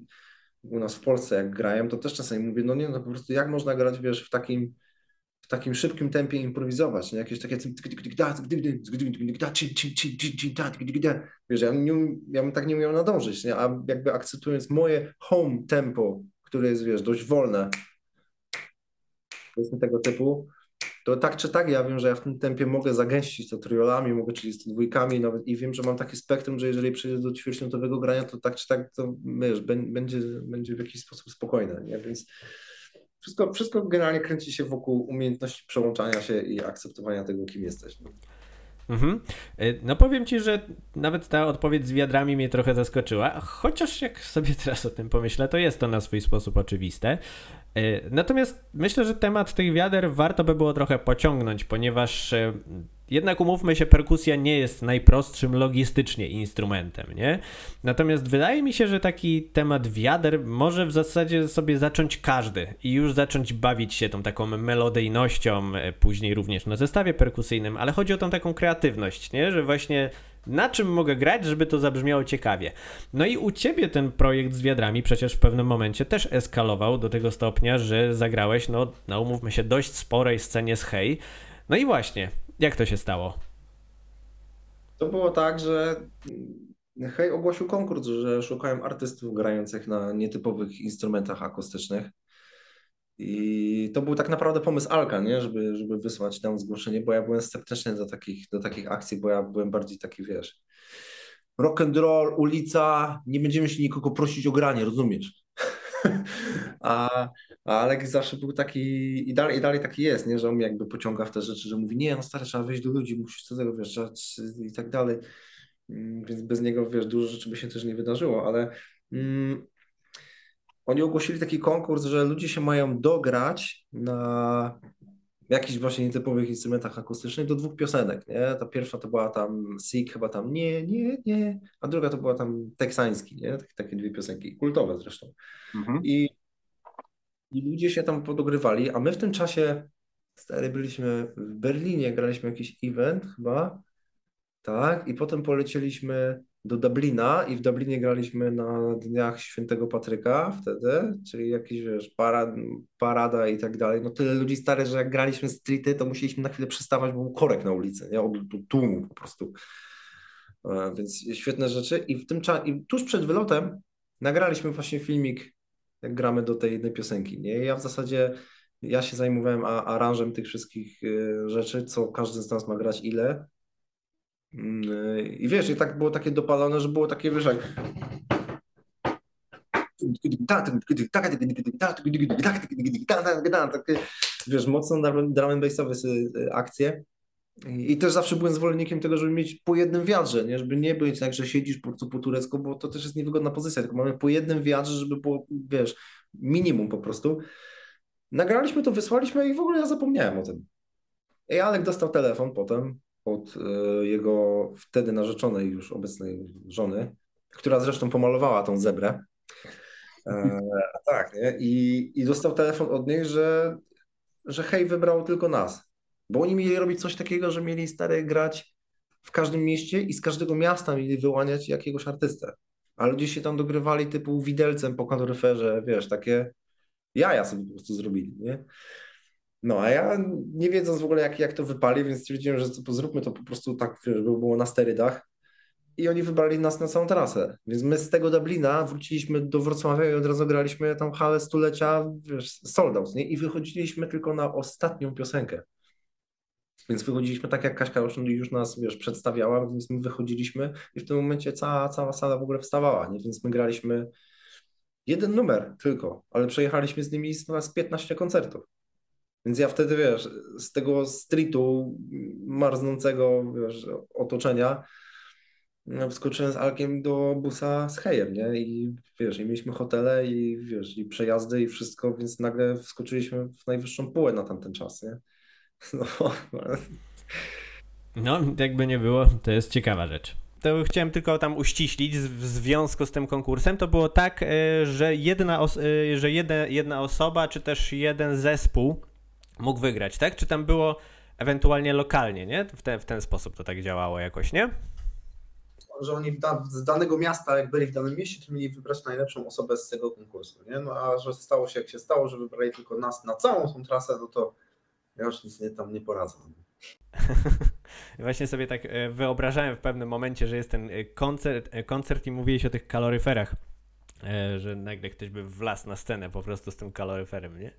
U nas w Polsce jak grają, to też czasami mówię, no nie, no po prostu jak można grać, wiesz, w takim takim szybkim tempie improwizować, nie? Jakieś takie wiesz, ja, nie, ja bym tak nie umiał nadążyć, nie? A jakby akceptując moje home tempo, które jest, wiesz, dość wolne, jest tego typu, to tak czy tak ja wiem, że ja w tym tempie mogę zagęścić to triolami, mogę 32 nawet i wiem, że mam takie spektrum, że jeżeli przejdę do ćwierćminutowego grania, to tak czy tak to wiesz, będzie, będzie w jakiś sposób spokojne, nie? Więc wszystko, wszystko generalnie kręci się wokół umiejętności przełączania się i akceptowania tego, kim jesteś. No. Mhm. E, no powiem ci, że nawet ta odpowiedź z wiadrami mnie trochę zaskoczyła, chociaż jak sobie teraz o tym pomyślę, to jest to na swój sposób oczywiste. E, natomiast myślę, że temat tych wiader warto by było trochę pociągnąć, ponieważ e, jednak umówmy się, perkusja nie jest najprostszym logistycznie instrumentem, nie? Natomiast wydaje mi się, że taki temat wiader może w zasadzie sobie zacząć każdy i już zacząć bawić się tą taką melodyjnością, e, później również na zestawie perkusyjnym, ale chodzi o tą taką kreatywność, nie? Że właśnie na czym mogę grać, żeby to zabrzmiało ciekawie. No i u ciebie ten projekt z wiadrami przecież w pewnym momencie też eskalował do tego stopnia, że zagrałeś, no, no umówmy się, dość sporej scenie z Hej. No i właśnie, jak to się stało? To było tak, że Hej ogłosił konkurs, że szukają artystów grających na nietypowych instrumentach akustycznych. I to był tak naprawdę pomysł Alka, nie? Żeby, żeby wysłać tam zgłoszenie, bo ja byłem sceptyczny do takich, do takich akcji, bo ja byłem bardziej taki, wiesz, rock and roll, ulica, nie będziemy się nikogo prosić o granie, rozumiesz? a, a Alek zawsze był taki i dalej, i dalej taki jest, nie? że on jakby pociąga w te rzeczy, że mówi, nie, no stary, trzeba wejść do ludzi, musisz co tego, wiesz, i tak dalej. Mm, więc bez niego, wiesz, dużo rzeczy by się też nie wydarzyło, ale mm, oni ogłosili taki konkurs, że ludzie się mają dograć na jakichś właśnie nietypowych instrumentach akustycznych do dwóch piosenek, nie? Ta pierwsza to była tam Sick, chyba tam nie, nie, nie, a druga to była tam teksański, nie? Takie, takie dwie piosenki, kultowe zresztą. Mhm. I, I ludzie się tam podogrywali, a my w tym czasie stary, byliśmy w Berlinie, graliśmy jakiś event chyba, tak, i potem polecieliśmy do Dublina i w Dublinie graliśmy na Dniach Świętego Patryka wtedy, czyli jakiś, wiesz, parad, parada i tak dalej. No tyle ludzi stary, że jak graliśmy streety, to musieliśmy na chwilę przestawać, bo był korek na ulicy, nie? Od tłumu po prostu. E, więc świetne rzeczy. I w tym czasie, tuż przed wylotem nagraliśmy właśnie filmik, jak gramy do tej jednej piosenki, nie? Ja w zasadzie, ja się zajmowałem aranżem tych wszystkich e, rzeczy, co każdy z nas ma grać ile, i wiesz, i tak było takie dopalone, że było takie, wiesz, jak... Wiesz, mocno drum and bassowe akcje. I też zawsze byłem zwolennikiem tego, żeby mieć po jednym wiadrze, nie? żeby nie być tak, że siedzisz po prostu po turecku, bo to też jest niewygodna pozycja, tylko mamy po jednym wiadrze, żeby było, wiesz, minimum po prostu. Nagraliśmy to, wysłaliśmy i w ogóle ja zapomniałem o tym. I Alek dostał telefon potem, od e, jego wtedy narzeczonej, już obecnej żony, która zresztą pomalowała tą zebrę. E, tak, nie? I, I dostał telefon od niej, że, że hej, wybrał tylko nas. Bo oni mieli robić coś takiego, że mieli stary grać w każdym mieście i z każdego miasta mieli wyłaniać jakiegoś artystę. A ludzie się tam dogrywali typu widelcem po kaloryferze, wiesz, takie jaja sobie po prostu zrobili, nie? No, a ja nie wiedząc w ogóle, jak, jak to wypali, więc stwierdziłem, że to, zróbmy to po prostu tak, żeby było na sterydach. I oni wybrali nas na całą trasę. Więc my z tego Dublina wróciliśmy do Wrocławia i od razu graliśmy tam halę stulecia, wiesz, sold out, nie? I wychodziliśmy tylko na ostatnią piosenkę. Więc wychodziliśmy tak, jak Kaśka już, nas, wiesz, przedstawiała, więc my wychodziliśmy i w tym momencie cała, cała sala w ogóle wstawała, nie? Więc my graliśmy jeden numer tylko, ale przejechaliśmy z nimi z 15 koncertów. Więc ja wtedy, wiesz, z tego streetu marznącego, wiesz, otoczenia no, wskoczyłem z Alkiem do busa z Hejem, nie? I wiesz, i mieliśmy hotele i wiesz, i przejazdy i wszystko, więc nagle wskoczyliśmy w najwyższą półę na tamten czas, nie? No, no jakby nie było, to jest ciekawa rzecz. To chciałem tylko tam uściślić w związku z tym konkursem. To było tak, e, że jedna, e, że jedna, jedna osoba, czy też jeden zespół mógł wygrać, tak? Czy tam było ewentualnie lokalnie, nie? W, te, w ten sposób to tak działało jakoś, nie? Że oni da, z danego miasta, jak byli w danym mieście, to mieli wybrać najlepszą osobę z tego konkursu, nie? No a że stało się jak się stało, że wybrali tylko nas na całą tą trasę, no to ja już nic nie, tam nie poradzę. Właśnie sobie tak e, wyobrażałem w pewnym momencie, że jest ten e, koncert, e, koncert i mówiłeś o tych kaloryferach że nagle ktoś by wlazł na scenę po prostu z tym kaloryferem, nie?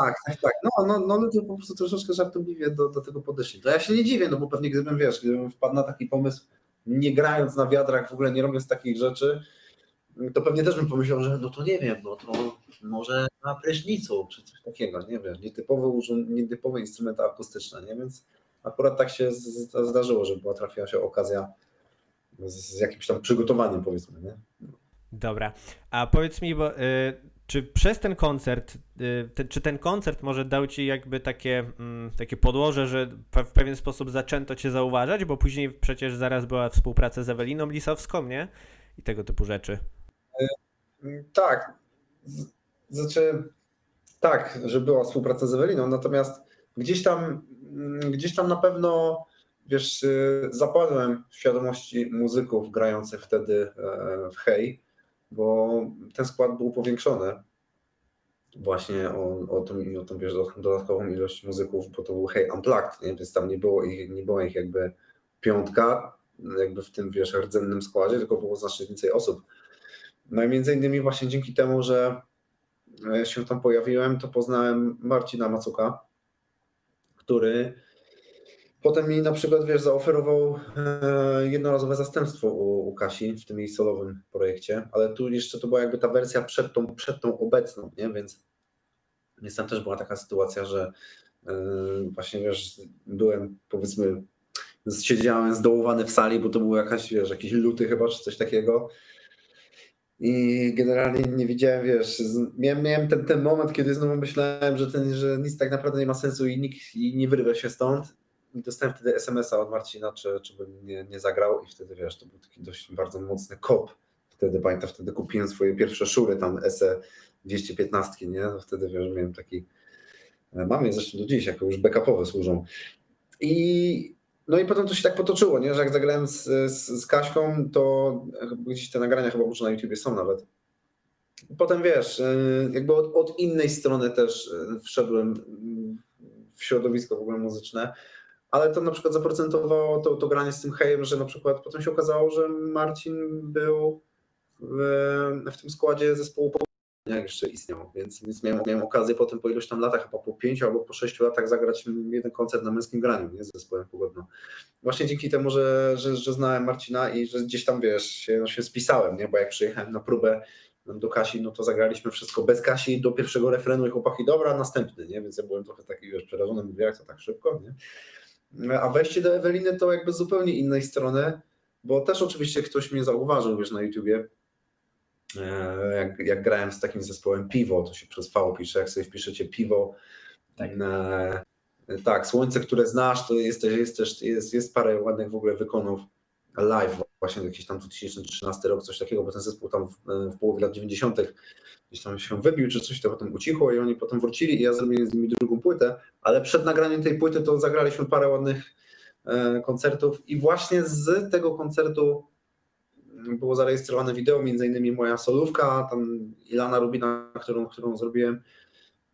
Tak, tak, tak. No, no, no ludzie po prostu troszeczkę żartobliwie do, do tego podeszli. To ja się nie dziwię, no bo pewnie gdybym, wiesz, gdybym wpadł na taki pomysł, nie grając na wiadrach, w ogóle nie robiąc takich rzeczy, to pewnie też bym pomyślał, że no to nie wiem, no to może na prysznicu, czy coś takiego, nie wiem, nietypowe, nietypowe instrumenty akustyczne, nie? Więc akurat tak się zdarzyło, że była, trafiła się okazja z, z jakimś tam przygotowaniem, powiedzmy, nie? Dobra, a powiedz mi, bo, y, czy przez ten koncert, y, te, czy ten koncert może dał ci jakby takie, mm, takie podłoże, że w pewien sposób zaczęto cię zauważać, bo później przecież zaraz była współpraca z Eweliną Lisowską, nie? I tego typu rzeczy. Y, tak. Znaczy, tak, że była współpraca z Eweliną, natomiast gdzieś tam, mm, gdzieś tam na pewno wiesz, zapadłem w świadomości muzyków grających wtedy e, w Hej bo ten skład był powiększony właśnie o, o, tą, o tą wiesz, dodatkową ilość muzyków, bo to był Hey Unplugged, nie? więc tam nie było ich, nie było ich jakby piątka, jakby w tym wiesz, rdzennym składzie, tylko było znacznie więcej osób. No i między innymi właśnie dzięki temu, że się tam pojawiłem, to poznałem Marcina Macuka, który Potem mi na przykład, wiesz, zaoferował e, jednorazowe zastępstwo u, u Kasi w tym jej solowym projekcie, ale tu jeszcze to była jakby ta wersja przed tą, przed tą obecną, nie? Więc, więc tam też była taka sytuacja, że e, właśnie, wiesz, byłem powiedzmy, siedziałem zdołowany w sali, bo to był jakaś, wiesz, jakiś luty chyba, czy coś takiego. I generalnie nie widziałem, wiesz, miałem, miałem ten, ten moment, kiedy znowu myślałem, że, ten, że nic tak naprawdę nie ma sensu i nikt i nie wyrwę się stąd dostałem wtedy SMS-a od Marcina, czy, czy bym nie, nie zagrał i wtedy wiesz, to był taki dość bardzo mocny kop. Wtedy pamiętam, wtedy kupiłem swoje pierwsze szury, tam SE 215, nie? No wtedy wiesz, miałem taki Mam je zresztą do dziś, jako już backupowe służą. I no i potem to się tak potoczyło, nie? że jak zagrałem z, z, z Kaśką, to gdzieś te nagrania chyba może na YouTubie są nawet. Potem wiesz, y, jakby od, od innej strony też y, wszedłem w środowisko w ogóle muzyczne, ale to na przykład zaprocentowało to, to granie z tym hejem, że na przykład potem się okazało, że Marcin był w, w tym składzie zespołu jak jeszcze istniał, więc, więc miałem, miałem okazję potem po iluś tam latach, chyba po pięciu albo po sześciu latach zagrać jeden koncert na męskim graniu, nie, z zespołem pogodno. Właśnie dzięki temu, że, że, że znałem Marcina i że gdzieś tam, wiesz, się, no, się spisałem, nie, bo jak przyjechałem na próbę do Kasi, no to zagraliśmy wszystko bez Kasi do pierwszego refrenu i chłopaki, dobra, następny, nie, więc ja byłem trochę taki, wiesz, przerażony, mówię, jak to tak szybko, nie. A wejście do Eweliny to jakby z zupełnie innej strony, bo też oczywiście ktoś mnie zauważył, wiesz, na YouTubie, E, jak, jak grałem z takim zespołem Piwo, to się przez V pisze, jak sobie wpiszecie Piwo, tak. E, tak, Słońce, które znasz, to jest też, jest, też jest, jest parę ładnych w ogóle wykonów live, właśnie jakiś tam 2013 rok, coś takiego, bo ten zespół tam w, w połowie lat 90. gdzieś tam się wybił, czy coś, to potem ucichło i oni potem wrócili i ja zrobiłem z nimi drugą płytę, ale przed nagraniem tej płyty to zagraliśmy parę ładnych e, koncertów i właśnie z tego koncertu było zarejestrowane wideo, między innymi moja solówka, tam Ilana Rubina, którą, którą zrobiłem.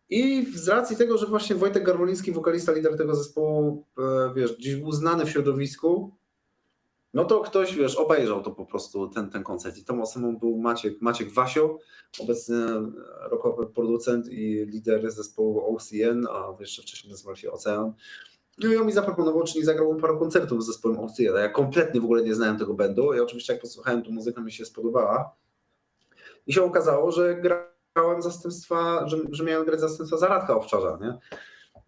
I z racji tego, że właśnie Wojtek Garwoliński, wokalista, lider tego zespołu, e, wiesz, gdzieś był znany w środowisku, no to ktoś, wiesz, obejrzał to po prostu, ten, ten koncert. I tą osobą był Maciek, Maciek Wasio, obecny rockowy producent i lider zespołu OCN, a jeszcze wcześniej nazywał się Ocean. No i on mi zaproponował, czyli zagrałbym parę koncertów z zespołem Ocyjeda. Ja kompletnie w ogóle nie znałem tego bandu i oczywiście jak posłuchałem, to muzyka mi się spodobała. I się okazało, że grałem zastępstwa, że, że miałem grać zastępstwa za Radka Owczarza, nie?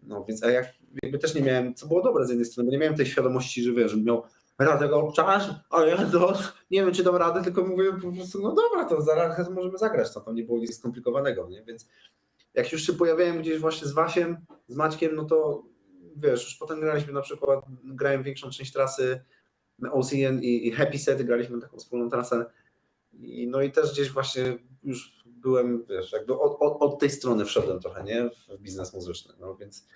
No więc a jak jakby też nie miałem, co było dobre z jednej strony, bo nie miałem tej świadomości, że wiesz, że miał Radek Owczarz, a ja to nie wiem, czy dam radę, tylko mówię po prostu, no dobra, to za Radka możemy zagrać, to tam nie było nic skomplikowanego, nie? Więc jak już się pojawiałem gdzieś właśnie z Wasiem, z Maćkiem, no to wiesz, już potem graliśmy na przykład, grałem większą część trasy OCN i, i Happy Set, graliśmy taką wspólną trasę i no i też gdzieś właśnie już byłem, wiesz, jakby od, od, od tej strony wszedłem trochę, nie, w biznes muzyczny, no więc,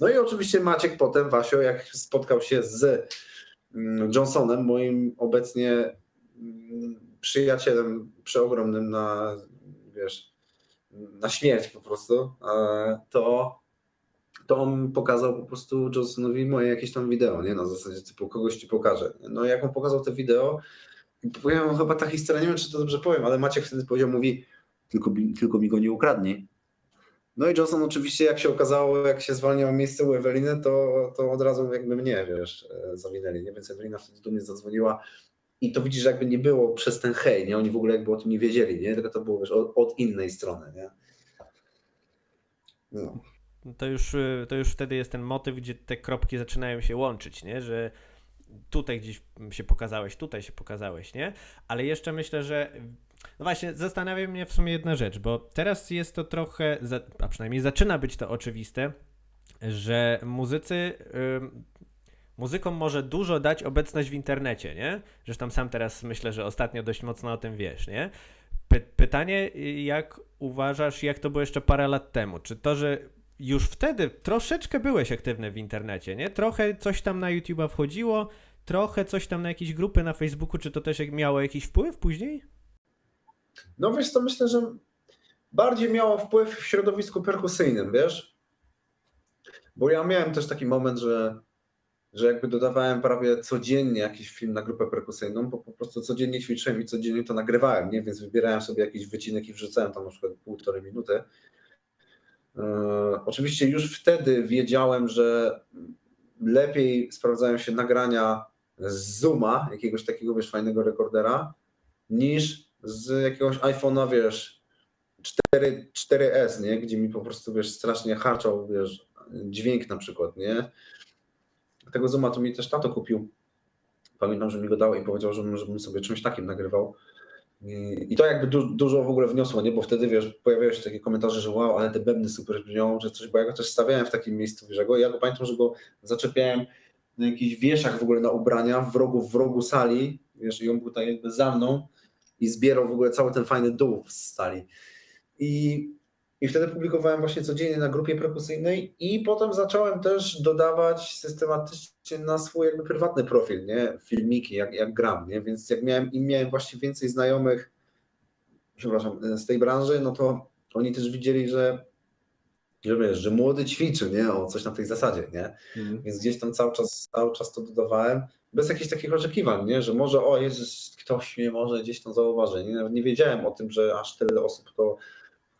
no i oczywiście Maciek potem, Wasio, jak spotkał się z Johnsonem, moim obecnie mm, przyjacielem przeogromnym na, wiesz, na śmierć po prostu, to to on pokazał po prostu Johnsonowi moje jakieś tam wideo, nie? Na zasadzie typu kogoś ci pokażę. No jak on pokazał te wideo, powiem chyba ta historia, nie wiem czy to dobrze powiem, ale Maciek wtedy powiedział, mówi tylko, tylko mi go nie ukradnij. No i Johnson oczywiście jak się okazało, jak się zwalniał miejsce u Eweliny, to, to od razu jakby mnie, wiesz, e, zawinęli, nie? Więc Ewelina wtedy do mnie zadzwoniła i to widzisz, że jakby nie było przez ten hej, nie? Oni w ogóle jakby o tym nie wiedzieli, nie? Tylko to było, wiesz, od, od innej strony, nie? No to już, y, to już wtedy jest ten motyw, gdzie te kropki zaczynają się łączyć, nie? Że tutaj gdzieś się pokazałeś, tutaj się pokazałeś, nie? Ale jeszcze myślę, że no właśnie, zastanawia mnie w sumie jedna rzecz, bo teraz jest to trochę, a przynajmniej zaczyna być to oczywiste, że muzycy. muzykom może dużo dać obecność w internecie, nie? Zresztą sam teraz myślę, że ostatnio dość mocno o tym wiesz, nie? Py pytanie, jak uważasz, jak to było jeszcze parę lat temu? Czy to, że już wtedy troszeczkę byłeś aktywny w internecie, nie? Trochę coś tam na YouTube'a wchodziło, trochę coś tam na jakieś grupy na Facebooku, czy to też miało jakiś wpływ później? No wiesz to myślę, że bardziej miało wpływ w środowisku perkusyjnym, wiesz? Bo ja miałem też taki moment, że, że jakby dodawałem prawie codziennie jakiś film na grupę perkusyjną, bo po prostu codziennie ćwiczyłem i codziennie to nagrywałem, nie? Więc wybierałem sobie jakiś wycinek i wrzucałem tam na przykład półtorej minuty E, oczywiście już wtedy wiedziałem, że lepiej sprawdzają się nagrania z Zooma, jakiegoś takiego wiesz, fajnego rekordera, niż z jakiegoś iPhone'a, wiesz, 4, 4S, nie? gdzie mi po prostu wiesz, strasznie harczał wiesz, dźwięk na przykład, nie? Tego Zooma to mi też tato kupił. Pamiętam, że mi go dał i powiedział, żebym sobie czymś takim nagrywał. I to jakby du dużo w ogóle wniosło, nie? Bo wtedy wiesz, pojawiały się takie komentarze, że wow, ale te bębny super brzmią, że coś, bo ja go też stawiałem w takim miejscu, wiesz, ja go pamiętam, że go zaczepiałem na jakichś wieszach w ogóle na ubrania, w rogu, w rogu sali, wiesz, i on był tak jakby za mną i zbierał w ogóle cały ten fajny dół z sali. I I wtedy publikowałem właśnie codziennie na grupie perkusyjnej i potem zacząłem też dodawać systematycznie na swój jakby prywatny profil, nie? Filmiki, jak, jak gram, nie? Więc jak miałem, im miałem właśnie więcej znajomych, przepraszam, z tej branży, no to oni też widzieli, że że wiesz, że młody ćwiczy, nie? O coś na tej zasadzie, nie? Mhm. Więc gdzieś tam cały czas, cały czas to dodawałem, bez jakichś takich oczekiwań, nie? Że może, o Jezus, ktoś mnie może gdzieś tam zauważy. Nie, nie wiedziałem o tym, że aż tyle osób to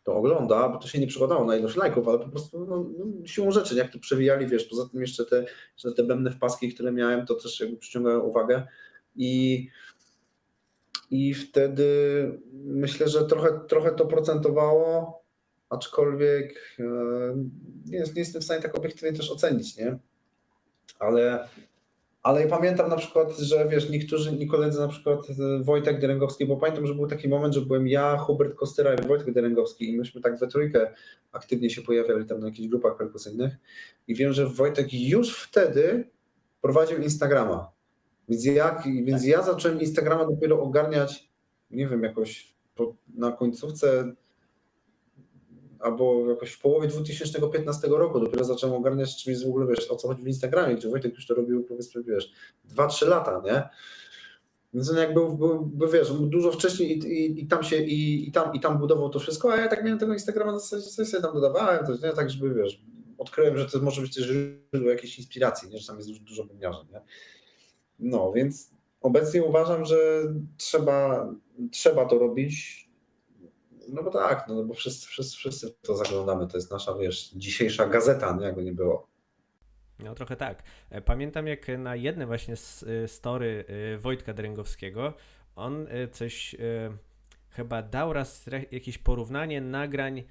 to ogląda, bo to się nie przekładało na ilość lajków, ale po prostu no, no, siłą rzeczy, jak to przewijali, wiesz, poza tym jeszcze te, że te bębne wpaski, które miałem, to też jakby przyciągają uwagę i i wtedy myślę, że trochę, trochę to procentowało, aczkolwiek e, nie, nie jestem w stanie tak obiektywnie też ocenić, nie? Ale ale ja pamiętam na przykład, że wiesz, niektórzy, inni koledzy, na przykład e, Wojtek Derengowski, bo pamiętam, że był taki moment, że byłem ja, Hubert Kostyra i Wojtek Derengowski i myśmy tak we trójkę aktywnie się pojawiali tam na jakichś grupach perkusyjnych i wiem, że Wojtek już wtedy prowadził Instagrama. Więc, jak, więc ja zacząłem Instagrama dopiero ogarniać, nie wiem, jakoś po, na końcówce albo jakoś w połowie 2015 roku dopiero zacząłem ogarniać, czym jest w ogóle, wiesz, o co chodzi w Instagramie, gdzie Wojtek już to robił, powiedzmy, wiesz, 2-3 lata, nie? Więc on jak był, był, wiesz, dużo wcześniej i, i, i tam się, i, i, tam, i tam budował to wszystko, a ja tak miałem tego Instagrama coś sobie tam dodawałem, to, nie? tak żeby, wiesz, odkryłem, że to może być też źródło jakiejś inspiracji, nie? że tam jest dużo, dużo wymiarzeń, nie? No, więc obecnie uważam, że trzeba, trzeba to robić, no bo tak, no bo wszyscy, wszyscy, wszyscy to zaglądamy. To jest nasza, wiesz, dzisiejsza gazeta, nie? jakby nie było. No trochę tak. E, pamiętam jak na jednym właśnie e, story e, Wojtka Dręgowskiego on coś chyba dał raz jakieś porównanie nagrań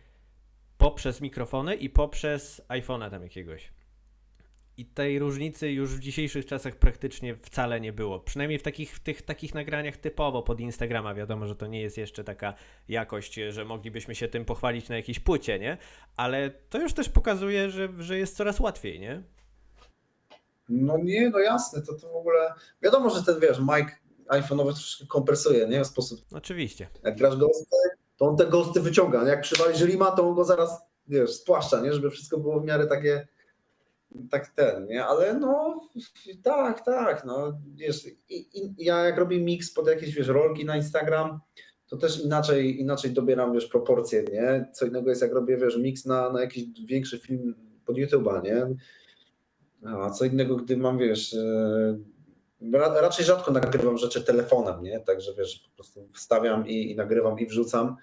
poprzez mikrofony i poprzez iPhone'a tam jakiegoś. I tej różnicy już w dzisiejszych czasach praktycznie wcale nie było. Przynajmniej w takich, w tych takich nagraniach typowo pod Instagrama. Wiadomo, że to nie jest jeszcze taka jakość, że moglibyśmy się tym pochwalić na jakiejś płycie, nie? Ale to już też pokazuje, że, że jest coraz łatwiej, nie? No nie, no jasne, to, to w ogóle. Wiadomo, że ten wiesz, Mike iPhone'owy troszkę kompresuje, nie? W sposób. Oczywiście. Jak grasz ghosty, to on te ghosty wyciąga. Jak przywalisz Rima, to on go zaraz, wiesz, spłaszcza, nie? Żeby wszystko było w miarę takie tak ten, nie? Ale no tak, tak, no wiesz, i, i, ja jak robię mix pod jakieś, wiesz, rolki na Instagram, to też inaczej, inaczej dobieram, wiesz, proporcje, nie? Co innego jest jak robię, wiesz, mix na, na jakiś większy film pod YouTube'a, nie? A co innego, gdy mam, wiesz, e, raczej rzadko nagrywam rzeczy telefonem, nie? Także, wiesz, po prostu wstawiam i, i nagrywam i wrzucam,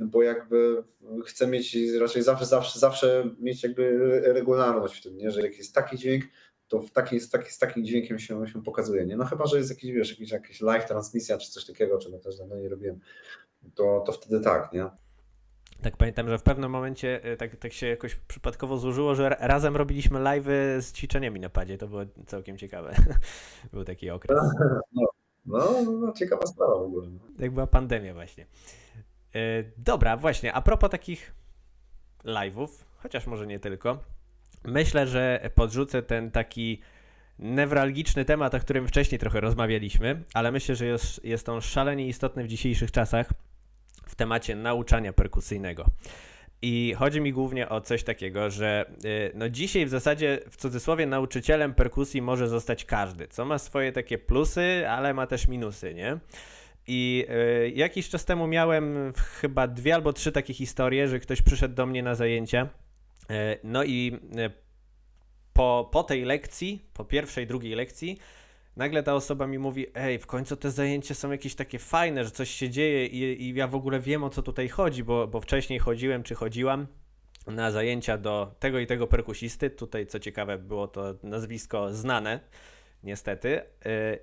bo jakby chcę mieć raczej zawsze, zawsze, zawsze mieć jakby regularność w tym, nie? że jak jest taki dźwięk, to w taki, z, taki, z takim dźwiękiem się, się pokazuje. Nie? No chyba, że jest jakiś, wiesz, jakiś, jakiś live transmisja czy coś takiego, czego też dawno nie robiłem, to, to wtedy tak, nie? Tak pamiętam, że w pewnym momencie e, tak, tak się jakoś przypadkowo złożyło, że razem robiliśmy live z ćwiczeniami na padzie. To było całkiem ciekawe. Był taki okres. No, no, no, ciekawa sprawa w ogóle. No. Jak była pandemia właśnie. E, dobra, właśnie, a propos takich live'ów, chociaż może nie tylko, myślę, że podrzucę ten taki newralgiczny temat, o którym wcześniej trochę rozmawialiśmy, ale myślę, że jest, jest on szalenie istotny w dzisiejszych czasach w temacie nauczania perkusyjnego. I chodzi mi głównie o coś takiego, że y, no dzisiaj w zasadzie w cudzysłowie nauczycielem perkusji może zostać każdy, co ma swoje takie plusy, ale ma też minusy, nie? I y, jakiś czas temu miałem chyba dwie albo trzy takie historie, że ktoś przyszedł do mnie na zajęcia. Y, no i y, po, po tej lekcji, po pierwszej, drugiej lekcji, nagle ta osoba mi mówi: Ej, w końcu te zajęcia są jakieś takie fajne, że coś się dzieje i, i ja w ogóle wiem o co tutaj chodzi, bo, bo wcześniej chodziłem czy chodziłam na zajęcia do tego i tego perkusisty. Tutaj, co ciekawe, było to nazwisko znane, niestety.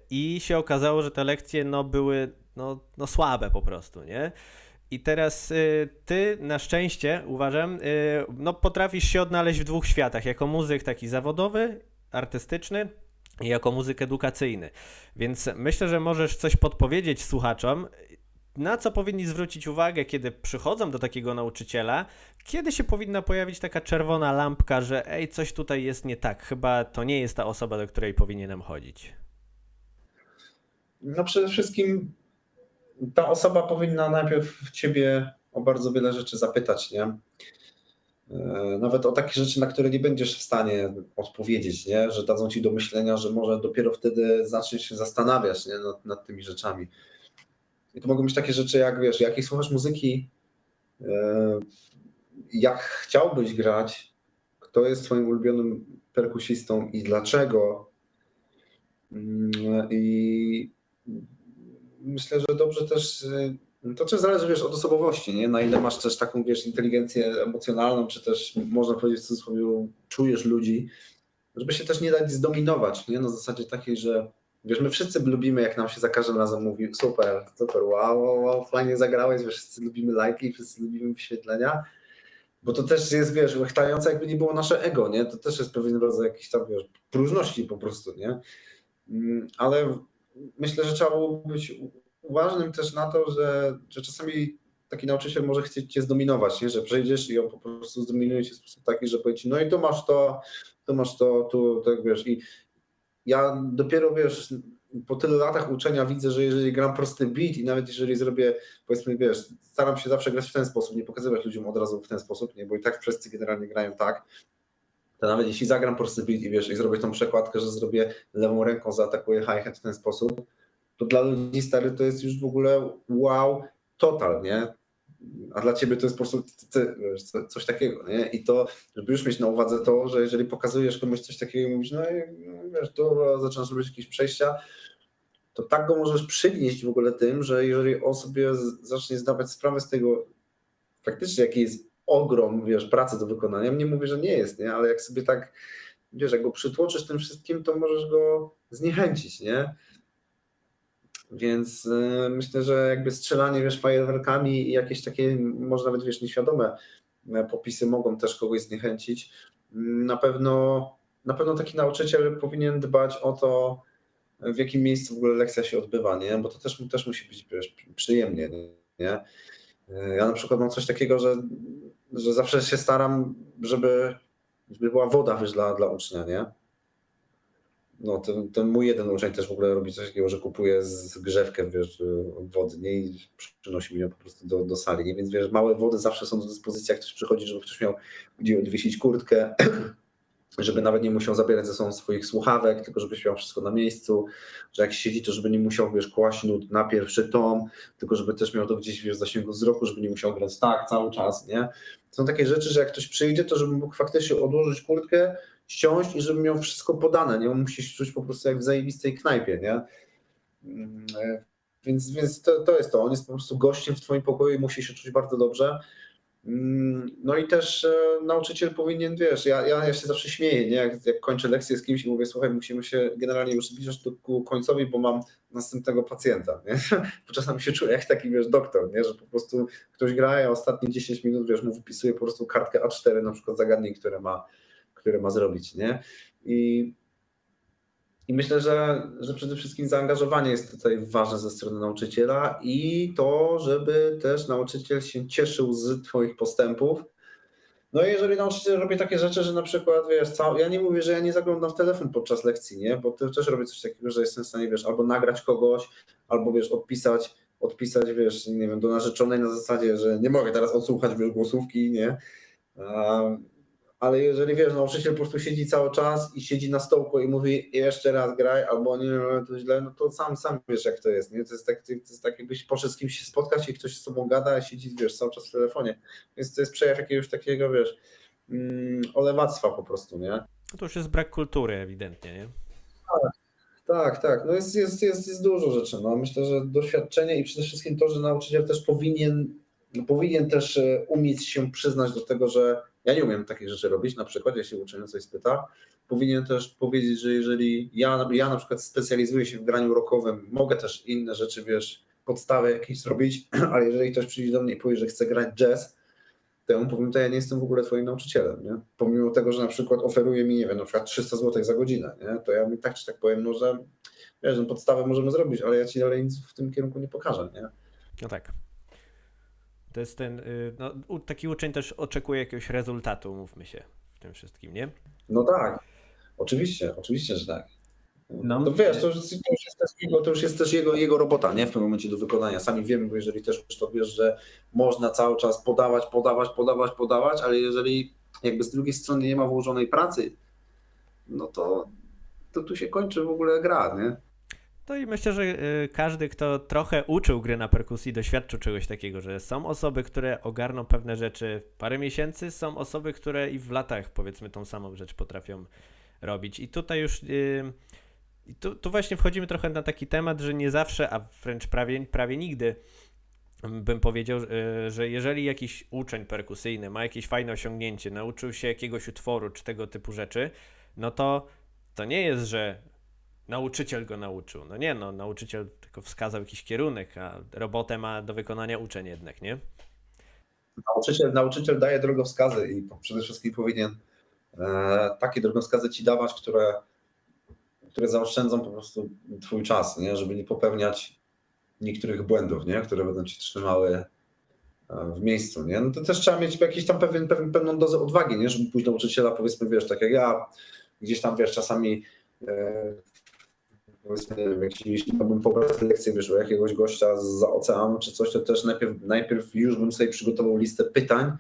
I się okazało, że te lekcje no, były no, no słabe po prostu, nie? I teraz y, ty na szczęście, uważam, y, no potrafisz się odnaleźć w dwóch światach, jako muzyk taki zawodowy, artystyczny i jako muzyk edukacyjny. Więc myślę, że możesz coś podpowiedzieć słuchaczom, na co powinni zwrócić uwagę, kiedy przychodzą do takiego nauczyciela, kiedy się powinna pojawić taka czerwona lampka, że ej, coś tutaj jest nie tak, chyba to nie jest ta osoba, do której powinienem chodzić. No przede wszystkim ta osoba powinna najpierw ciebie o bardzo wiele rzeczy zapytać, nie? E, nawet o takie rzeczy, na które nie będziesz w stanie odpowiedzieć, nie? że dadzą ci do myślenia, że może dopiero wtedy zaczniesz się zastanawiać nie? Nad, nad tymi rzeczami. I to mogą być takie rzeczy jak, wiesz, jakiej słuchasz muzyki, e, jak chciałbyś grać, kto jest twoim ulubionym perkusistą i dlaczego. Mm, I myślę, że dobrze też to też zależy, wiesz, od osobowości, nie? Na ile masz też taką, wiesz, inteligencję emocjonalną, czy też, można powiedzieć w cudzysłowie, czujesz ludzi, żeby się też nie dać zdominować, nie? Na zasadzie takiej, że wiesz, my wszyscy lubimy, jak nam się za każdym razem mówi super, super, wow, wow, wow fajnie zagrałeś, wiesz, wszyscy lubimy lajki, wszyscy lubimy wyświetlenia, bo to też jest, wiesz, łechtające jakby nie było nasze ego, nie? To też jest pewien rodzaj jakiejś tam, wiesz, próżności po prostu, nie? Mm, ale myślę, że trzeba było być uważnym też na to, że, że czasami taki nauczyciel może chcieć cię zdominować, nie? że przejdziesz i on po prostu zdominuje cię w sposób taki, że powie ci, no i tu masz to, tu masz to, tu, tak wiesz. I ja dopiero, wiesz, po tylu latach uczenia widzę, że jeżeli gram prosty beat i nawet jeżeli zrobię, powiedzmy, wiesz, staram się zawsze grać w ten sposób, nie pokazywać ludziom od razu w ten sposób, nie, bo i tak wszyscy generalnie grają tak, to nawet jeśli zagram prosty beat i wiesz, i zrobię tą przekładkę, że zrobię lewą ręką, zaatakuję hi-hat w ten sposób, to dla ludzi stary to jest już w ogóle wow, total, nie? A dla ciebie to jest po prostu coś takiego, nie? I to, żeby już mieć na uwadze to, że jeżeli pokazujesz komuś coś takiego i mówisz, no i no, wiesz, to zaczynasz robić jakieś przejścia, to tak go możesz przygnieść w ogóle tym, że jeżeli on sobie zacznie zdawać sprawę z tego faktycznie, jaki jest ogrom, wiesz, pracy do wykonania, nie mówię, że nie jest, nie? Ale jak sobie tak, wiesz, jak go przytłoczysz tym wszystkim, to możesz go zniechęcić, nie? Więc y, myślę, że jakby strzelanie, wiesz, fajerwerkami i jakieś takie, może nawet, wiesz, nieświadome e, popisy mogą też kogoś zniechęcić. Mm, na pewno, na pewno taki nauczyciel powinien dbać o to, w jakim miejscu w ogóle lekcja się odbywa, nie? Bo to też, też musi być wiesz, przyjemnie, nie? E, ja na przykład mam coś takiego, że, że zawsze się staram, żeby, żeby była woda wiesz, dla, dla ucznia, nie? No ten, mój jeden uczeń też w ogóle robi coś takiego, że kupuje zgrzewkę wiesz, wody nie? i przynosi mi ją po prostu do, do sali. Więc wiesz, małe wody zawsze są do dyspozycji, jak ktoś przychodzi, żeby ktoś miał gdzie odwiesić kurtkę, żeby nawet nie musiał zabierać ze sobą swoich słuchawek, tylko żebyś miał wszystko na miejscu, że jak siedzi, to żeby nie musiał, wiesz, kłaść nut na pierwszy tom, tylko żeby też miał to gdzieś, wiesz, w zasięgu wzroku, żeby nie musiał grać tak cały czas, nie? Są takie rzeczy, że jak ktoś przyjdzie, to żeby mógł faktycznie odłożyć kurtkę, ściąć i żeby miał wszystko podane, nie? On musi się czuć po prostu jak w zajebistej knajpie, nie? Mm, e, więc, więc to, to jest to. On jest po prostu gościem w twoim pokoju i musi się czuć bardzo dobrze. Mm, no i też e, nauczyciel powinien, wiesz, ja, ja, ja się zawsze śmieję, nie? Jak, jak kończę lekcję z kimś i mówię, słuchaj, musimy się generalnie już zbliżać ku końcowi, bo mam następnego pacjenta, nie? Bo czasami się czuję jak taki, wiesz, doktor, nie? Że po prostu ktoś gra, a ostatnie 10 minut, wiesz, mu wypisuje po prostu kartkę A4 na przykład zagadnień, które ma które ma zrobić, nie? I, i myślę, że, że przede wszystkim zaangażowanie jest tutaj ważne ze strony nauczyciela i to, żeby też nauczyciel się cieszył z Twoich postępów. No i jeżeli nauczyciel robi takie rzeczy, że na przykład, wiesz, cał... ja nie mówię, że ja nie zaglądam w telefon podczas lekcji, nie? Bo ty też robię coś takiego, że jestem w stanie, wiesz, albo nagrać kogoś, albo wiesz, odpisać, odpisać, wiesz, nie wiem, do narzeczonej na zasadzie, że nie mogę teraz odsłuchać wiesz, głosówki, nie? Ale jeżeli wiesz, nauczyciel po prostu siedzi cały czas i siedzi na stołku i mówi jeszcze raz graj, albo nie, to źle, no to sam, sam wiesz jak to jest, nie? To jest tak, to jest tak jakbyś poszedł z kimś się spotkać i ktoś z tobą gada, a siedzi, wiesz, cały czas w telefonie. Więc to jest przejaw jakiegoś takiego, wiesz, mm, olewactwa po prostu, nie? No to już jest brak kultury ewidentnie, nie? Tak, tak, tak. No jest, jest, jest, jest dużo rzeczy. No. Myślę, że doświadczenie i przede wszystkim to, że nauczyciel też powinien, powinien też e, umieć się przyznać do tego, że ja nie umiem takich rzeczy robić, na przykład, jeśli uczeń coś spyta, powinien też powiedzieć, że jeżeli ja, ja na przykład specjalizuję się w graniu rockowym, mogę też inne rzeczy, wiesz, podstawy jakieś zrobić, ale jeżeli ktoś przyjdzie do mnie i powie, że chce grać jazz, to ja mu powiem, to ja nie jestem w ogóle twoim nauczycielem, nie? Pomimo tego, że na przykład oferuje mi, nie wiem, na przykład 300 zł za godzinę, nie? To ja mi tak czy tak powiem, no, że wiesz, no podstawę możemy zrobić, ale ja ci dalej nic w tym kierunku nie pokażę, nie? No tak. To jest ten, y, no, taki uczeń też oczekuje jakiegoś rezultatu, mówmy się, w tym wszystkim, nie? No tak, oczywiście, oczywiście, że tak. No, no wiesz, to już, to już, jest też, jego, to już jest też jego, jego robota, nie? W tym momencie do wykonania. Sami wiemy, bo jeżeli też to wiesz, że można cały czas podawać, podawać, podawać, podawać, ale jeżeli jakby z drugiej strony nie ma włożonej pracy, no to, to tu się kończy w ogóle gra, nie? No i myślę, że y, każdy, kto trochę uczył gry na perkusji, doświadczył czegoś takiego, że są osoby, które ogarną pewne rzeczy w parę miesięcy, są osoby, które i w latach, powiedzmy, tą samą rzecz potrafią robić. I tutaj już. Yy, tu, tu właśnie wchodzimy trochę na taki temat, że nie zawsze, a wręcz prawie, prawie nigdy bym powiedział, yy, że jeżeli jakiś uczeń perkusyjny ma jakieś fajne osiągnięcie, nauczył się jakiegoś utworu czy tego typu rzeczy, no to to nie jest, że nauczyciel go nauczył. No nie, no nauczyciel tylko wskazał jakiś kierunek, a robotę ma do wykonania uczeń jednak, nie? Nauczyciel, nauczyciel daje drogowskazy i przede wszystkim powinien e, takie drogowskazy ci dawać, które, które zaoszczędzą po prostu twój czas, nie? żeby nie popełniać niektórych błędów, nie? które będą ci trzymały e, w miejscu. Nie? No to też trzeba mieć jakiś tam pewien, pewien, pewną dozę odwagi, nie? żeby pójść do nauczyciela, powiedzmy, wiesz, tak jak ja, gdzieś tam, wiesz, czasami powiedzmy, jeśli bym pobrał lekcję, wiesz, jakiegoś gościa za oceanu czy coś, to też najpierw, najpierw już bym sobie przygotował listę pytań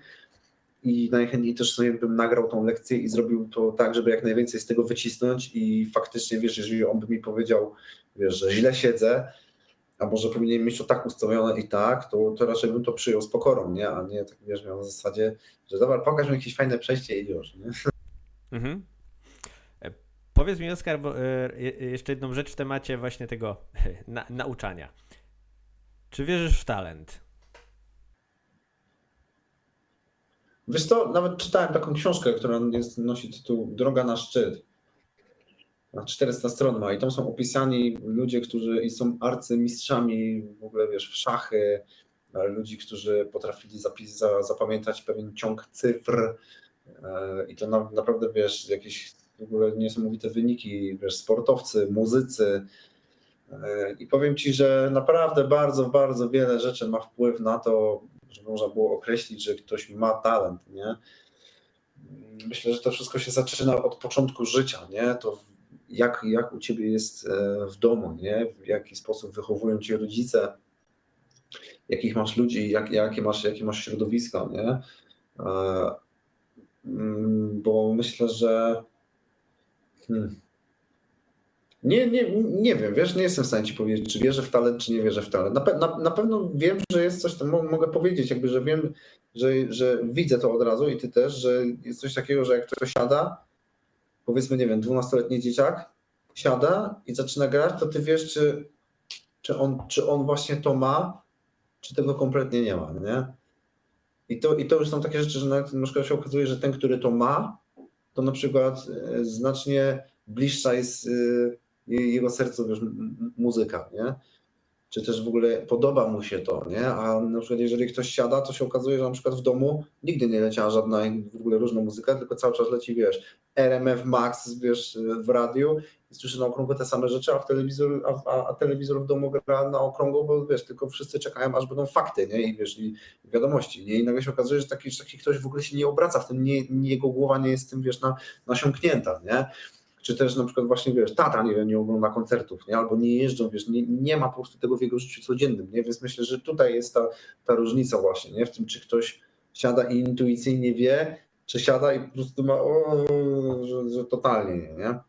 i najchętniej też sobie bym nagrał tą lekcję i zrobił to tak, żeby jak najwięcej z tego wycisnąć i faktycznie, wiesz, jeżeli on by mi powiedział, wiesz, że źle siedzę, a może powinien mieć to tak ustawione i tak, to, to raczej bym to przyjął z pokorą, nie? A nie tak, wiesz, miał w zasadzie, że dobra, pokaż mi jakieś fajne przejście i już, nie? Mhm. Powiedz mi, Oskar, bo, y, jeszcze jedną rzecz w temacie właśnie tego na, nauczania. Czy wierzysz w talent? Wiesz co, nawet czytałem taką książkę, która jest, nosi tytuł Droga na szczyt. Na 400 stron ma i tam są opisani ludzie, którzy są arcymistrzami w ogóle, wiesz, w szachy, ludzi, którzy potrafili zapis, zapamiętać pewien ciąg cyfr e, i to na, naprawdę, wiesz, jakieś w ogóle niesamowite wyniki, wiesz, sportowcy, muzycy. E, I powiem Ci, że naprawdę bardzo, bardzo wiele rzeczy ma wpływ na to, że można było określić, że ktoś ma talent, nie? Myślę, że to wszystko się zaczyna od początku życia, nie? To jak, jak u Ciebie jest e, w domu, nie? W jaki sposób wychowują Cię rodzice, jakich masz ludzi, jak, jakie, masz, jakie masz środowisko, nie? E, mm, bo myślę, że Hmm. Nie, nie, nie wiem, wiesz, nie jestem w stanie ci powiedzieć, czy wierzę w talent, czy nie wierzę w talent. Na, na, na pewno wiem, że jest coś, to mogę powiedzieć, jakby, że wiem, że, że widzę to od razu i ty też, że jest coś takiego, że jak ktoś siada, powiedzmy, nie wiem, dwunastoletni dzieciak, siada i zaczyna grać, to ty wiesz, czy, czy, on, czy on właśnie to ma, czy tego kompletnie nie ma, nie? I to, I to już są takie rzeczy, że na, na przykład się okazuje, że ten, który to ma, to na przykład e, znacznie bliższa jest e, jego sercu wiesz, muzyka, nie? Czy też w ogóle podoba mu się to, nie? A na przykład jeżeli ktoś siada, to się okazuje, że na przykład w domu nigdy nie leciała żadna w ogóle różna muzyka, tylko cały czas leci, wiesz, RMF Max, wiesz, w radiu słyszy na okrągło te same rzeczy, a, w telewizor, a, a telewizor w domu gra na okrągło, bo wiesz, tylko wszyscy czekają, aż będą fakty, nie? I wiesz, i wiadomości, nie? I nagle się okazuje, że taki, taki ktoś w ogóle się nie obraca w tym, nie, jego głowa nie jest tym, wiesz, na, nasiąknięta, nie? czy też na przykład właśnie, wiesz, tata, nie nie ogląda koncertów, nie? albo nie jeżdżą, wiesz, nie, nie ma po prostu tego w jego życiu codziennym, nie? Więc myślę, że tutaj jest ta, ta różnica właśnie, nie? W tym, czy ktoś siada i intuicyjnie wie, czy siada i po prostu ma, o, że, że totalnie nie, nie?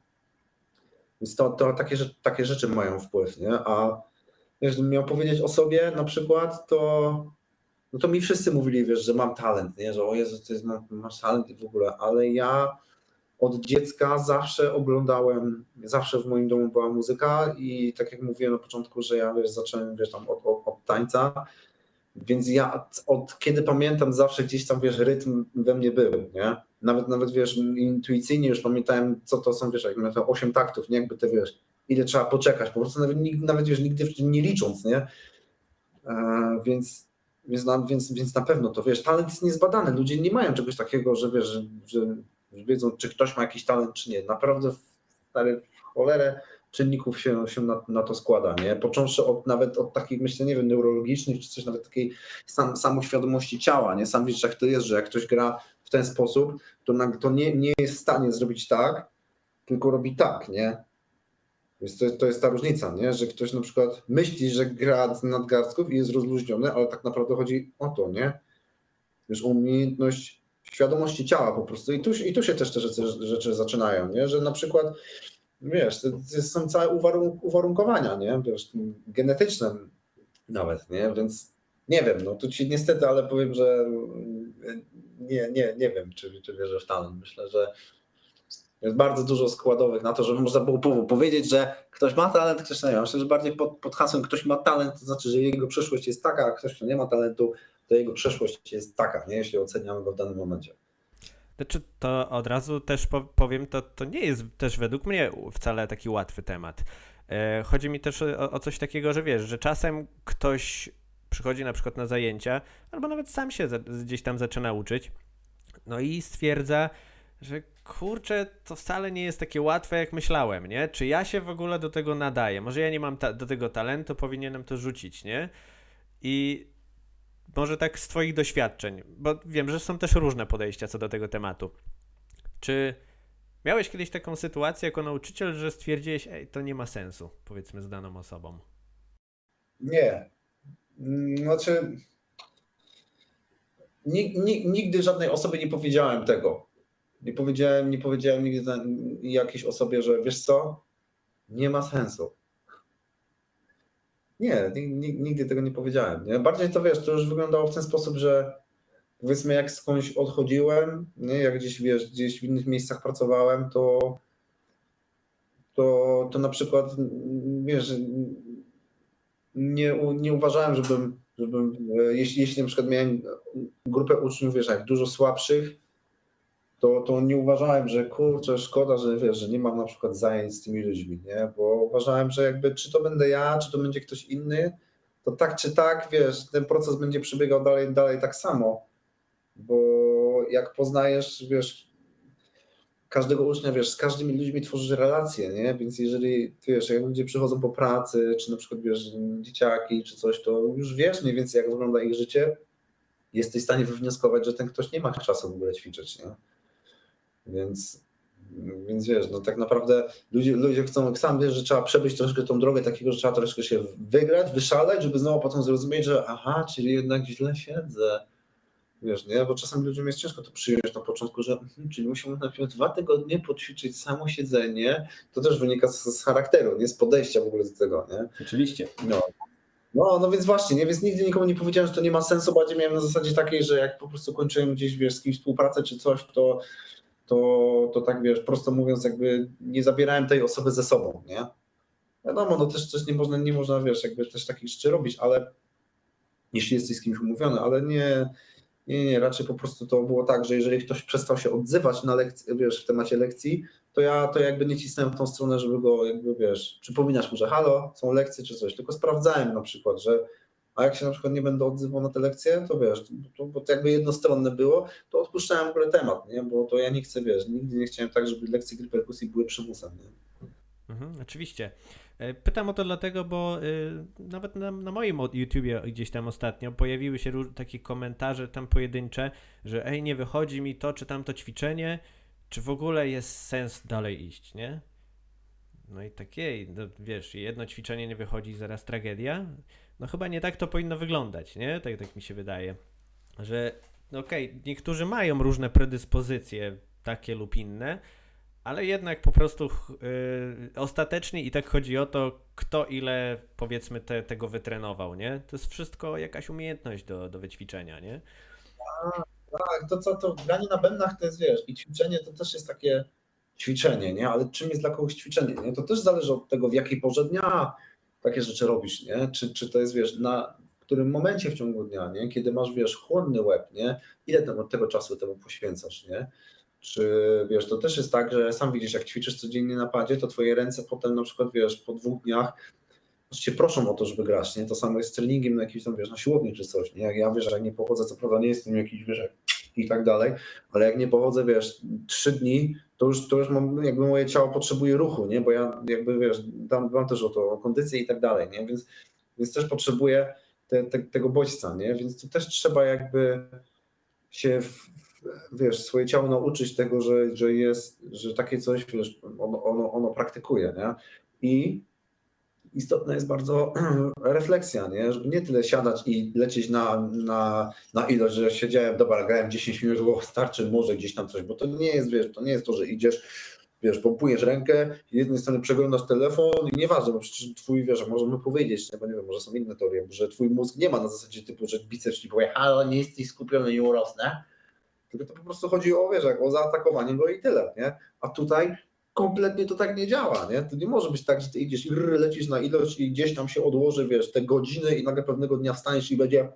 Więc to, to takie, takie rzeczy mają wpływ, nie? A wiesz, gdybym miał powiedzieć o sobie na przykład, to no to mi wszyscy mówili, wiesz, że mam talent, nie? Że o Jezu, ty masz talent w ogóle, ale ja od dziecka zawsze oglądałem, zawsze w moim domu była muzyka i tak jak mówiłem na początku, że ja wiesz, zacząłem wiesz, tam od, od, od tańca, więc ja od kiedy pamiętam zawsze gdzieś tam wiesz, rytm we mnie był, nie? Nawet nawet wiesz, intuicyjnie już pamiętałem, co to są, wiesz, jak miałem 8 taktów, nie? Jakby te wiesz, ile trzeba poczekać, po prostu nawet, nawet wiesz, nigdy nie licząc, nie? E, więc więc na, więc, więc na pewno to wiesz, talent jest niezbadany. Ludzie nie mają czegoś takiego, że wiesz, że, że wiedzą, czy ktoś ma jakiś talent, czy nie. Naprawdę stary, w cholerę czynników się, się na, na, to składa, nie? Począwszy od nawet od takich, myślę, nie wiem, neurologicznych, czy coś nawet takiej sam, samoświadomości ciała, nie? Sam widzisz, jak to jest, że jak ktoś gra w ten sposób, to, to nie, nie jest w stanie zrobić tak, tylko robi tak, nie? Więc to, to jest ta różnica, nie? że ktoś na przykład myśli, że gra z nadgarstków i jest rozluźniony, ale tak naprawdę chodzi o to, nie? Wiesz, umiejętność świadomości ciała po prostu. I tu, i tu się też te rzeczy, rzeczy zaczynają, nie? że na przykład wiesz, to, są całe uwarunk uwarunkowania, nie? Wiesz, genetyczne nawet, nie? Więc nie wiem, no tu ci niestety, ale powiem, że nie, nie, nie wiem, czy, czy wierzę w talent. Myślę, że jest bardzo dużo składowych na to, żeby można było powiedzieć, że ktoś ma talent, ktoś nie ma. Myślę, że bardziej pod, pod hasłem ktoś ma talent, to znaczy, że jego przyszłość jest taka, a ktoś, kto nie ma talentu, to jego przeszłość jest taka, nie? jeśli oceniamy go w danym momencie. Znaczy, to od razu też powiem, to, to nie jest też według mnie wcale taki łatwy temat. E, chodzi mi też o, o coś takiego, że wiesz, że czasem ktoś przychodzi na przykład na zajęcia, albo nawet sam się gdzieś tam zaczyna uczyć, no i stwierdza, że kurczę, to wcale nie jest takie łatwe, jak myślałem, nie? Czy ja się w ogóle do tego nadaję? Może ja nie mam do tego talentu, powinienem to rzucić, nie? I może tak z Twoich doświadczeń, bo wiem, że są też różne podejścia co do tego tematu. Czy miałeś kiedyś taką sytuację jako nauczyciel, że stwierdziłeś, ej, to nie ma sensu, powiedzmy, z daną osobą? Nie. Znaczy, nigdy żadnej osobie nie powiedziałem tego. Nie powiedziałem, nie powiedziałem nigdy jakiejś osobie, że wiesz co, nie ma sensu. Nie, nigdy tego nie powiedziałem. Nie? Bardziej to wiesz, to już wyglądało w ten sposób, że powiedzmy jak skądś odchodziłem, nie? jak gdzieś wiesz, gdzieś w innych miejscach pracowałem, to, to, to na przykład wiesz, nie, nie uważałem, żebym, żebym jeśli, jeśli na przykład miałem grupę uczniów, wiesz, jak dużo słabszych, to, to nie uważałem, że kurczę, szkoda, że wiesz, że nie mam na przykład zajęć z tymi ludźmi, nie? Bo uważałem, że jakby czy to będę ja, czy to będzie ktoś inny, to tak czy tak, wiesz, ten proces będzie przebiegał dalej, dalej tak samo. Bo jak poznajesz, wiesz, każdego ucznia, wiesz, z każdymi ludźmi tworzysz relacje, nie? Więc jeżeli, wiesz, jak ludzie przychodzą po pracy, czy na przykład, wiesz, dzieciaki, czy coś, to już wiesz mniej więcej, jak wygląda ich życie, jesteś w stanie wywnioskować, że ten ktoś nie ma czasu w ogóle ćwiczyć, nie? Więc, więc wiesz, no tak naprawdę ludzie, ludzie chcą, sam wiesz, że trzeba przebyć troszkę tą drogę takiego, że trzeba troszkę się wygrać, wyszaleć, żeby znowu potem zrozumieć, że aha, czyli jednak źle siedzę. Wiesz, nie? Bo czasem ludziom jest ciężko to przyjąć na początku, że hmm, czyli musimy najpierw dwa tygodnie poćwiczyć samo siedzenie. To też wynika z, z charakteru, nie z podejścia w ogóle do tego, nie? Oczywiście. No. No, no więc właśnie, nie? więc nigdy nikomu nie powiedziałem, że to nie ma sensu, bardziej miałem na zasadzie takiej, że jak po prostu kończyłem gdzieś, wiesz, z kimś współpracę czy coś, to to, to tak wiesz, prosto mówiąc, jakby nie zabierałem tej osoby ze sobą, nie? Wiadomo, no też, też nie można, nie można, wiesz, jakby też takich rzeczy robić, ale jeśli jesteś z kimś umówiony, ale nie, nie, nie, raczej po prostu to było tak, że jeżeli ktoś przestał się odzywać na lekcji, wiesz, w temacie lekcji, to ja to jakby nie cisnąłem w tą stronę, żeby go jakby, wiesz, przypominać mu, że halo, są lekcje czy coś, tylko sprawdzałem na przykład, że a jak się na przykład nie będę odzywał na te lekcje, to wiesz, to, bo to jakby jednostronne było, to odpuszczałem w ogóle temat, nie? bo to ja nie chcę, wiesz, nigdy nie chciałem tak, żeby lekcje gry perkusji były przymusem. Nie? Mhm, oczywiście. E, pytam o to dlatego, bo y, nawet na, na, moim YouTubie gdzieś tam ostatnio pojawiły się takie komentarze tam pojedyncze, że ej, nie wychodzi mi to czy tamto ćwiczenie, czy w ogóle jest sens dalej iść, nie? No i takiej, no, wiesz, jedno ćwiczenie nie wychodzi, zaraz tragedia no chyba nie tak to powinno wyglądać, nie? Tak, tak mi się wydaje, że no okej, okay, niektórzy mają różne predyspozycje, takie lub inne, ale jednak po prostu yy, ostatecznie i tak chodzi o to, kto ile powiedzmy te, tego wytrenował, nie? To jest wszystko jakaś umiejętność do, do wyćwiczenia, nie? Tak, to co to granie na bębnach to jest, wiesz, i ćwiczenie to też jest takie ćwiczenie, nie? Ale czym jest dla kogoś ćwiczenie, nie? To też zależy od tego, w jakiej porze dnia, takie rzeczy robisz, nie? Czy, czy to jest, wiesz, na którym momencie w ciągu dnia, nie? Kiedy masz, wiesz, chłodny łeb, nie? Ile tego, tego czasu temu poświęcasz, nie? Czy wiesz, to też jest tak, że sam widzisz, jak ćwiczysz codziennie na padzie, to twoje ręce potem na przykład, wiesz, po dwóch dniach cię proszą o to, żeby grać, nie? To samo jest z treningiem na jakimś tam, wiesz, na siłowni czy coś, nie? Jak ja, wiesz, jak nie pochodzę, co prawda nie jestem jakiś, wiesz, i tak dalej, ale jak nie pochodzę, wiesz, trzy dni, to już, to już mam, jakby moje ciało potrzebuje ruchu, nie? Bo ja jakby, wiesz, mam też o to, o kondycję i tak dalej, nie? Więc, więc też potrzebuję te, te, tego bodźca, nie? Więc tu też trzeba jakby się, wiesz, swoje ciało nauczyć tego, że, że jest, że takie coś, wiesz, ono, ono, ono praktykuje, nie? I istotna jest bardzo refleksja, nie? nie tyle siadać i lecieć na, na, na ilość, że siedziałem, dobra, grałem 10 minut, bo starczy może gdzieś tam coś, bo to nie jest, wiesz, to nie jest to, że idziesz, wiesz, pompujesz rękę, z jednej strony przeglądasz telefon i nieważne, bo przecież twój, wiesz, możemy powiedzieć, nie, bo nie wiem, może są inne teorie, że twój mózg nie ma na zasadzie typu, że biceps ci powie, halo, nie jesteś skupiony, nie urosnę, tylko to po prostu chodzi o, wiesz, o zaatakowanie go i tyle, nie? A tutaj kompletnie to tak nie działa, nie? To nie może być tak, że ty idziesz i lecisz na ilość i gdzieś tam się odłoży, wiesz, te godziny i nagle pewnego dnia wstaniesz i będzie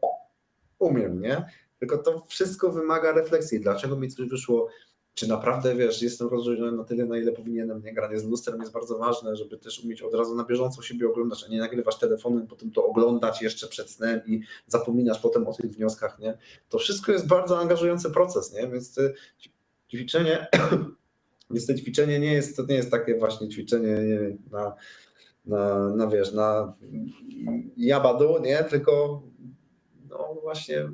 umiem, nie? Tylko to wszystko wymaga refleksji. Dlaczego mi coś wyszło? Czy naprawdę, wiesz, jestem rozróżniony na tyle, na ile powinienem, nie? Granie z lustrem jest bardzo ważne, żeby też umieć od razu na bieżąco siebie oglądać, a nie nagrywasz telefonem, potem to oglądać jeszcze przed snem i zapominasz potem o tych wnioskach, nie? To wszystko jest bardzo angażujący proces, nie? Więc ćwiczenie Więc to ćwiczenie nie jest, to nie jest takie właśnie ćwiczenie nie, na, na, na wiesz, na jabadu, nie, tylko no właśnie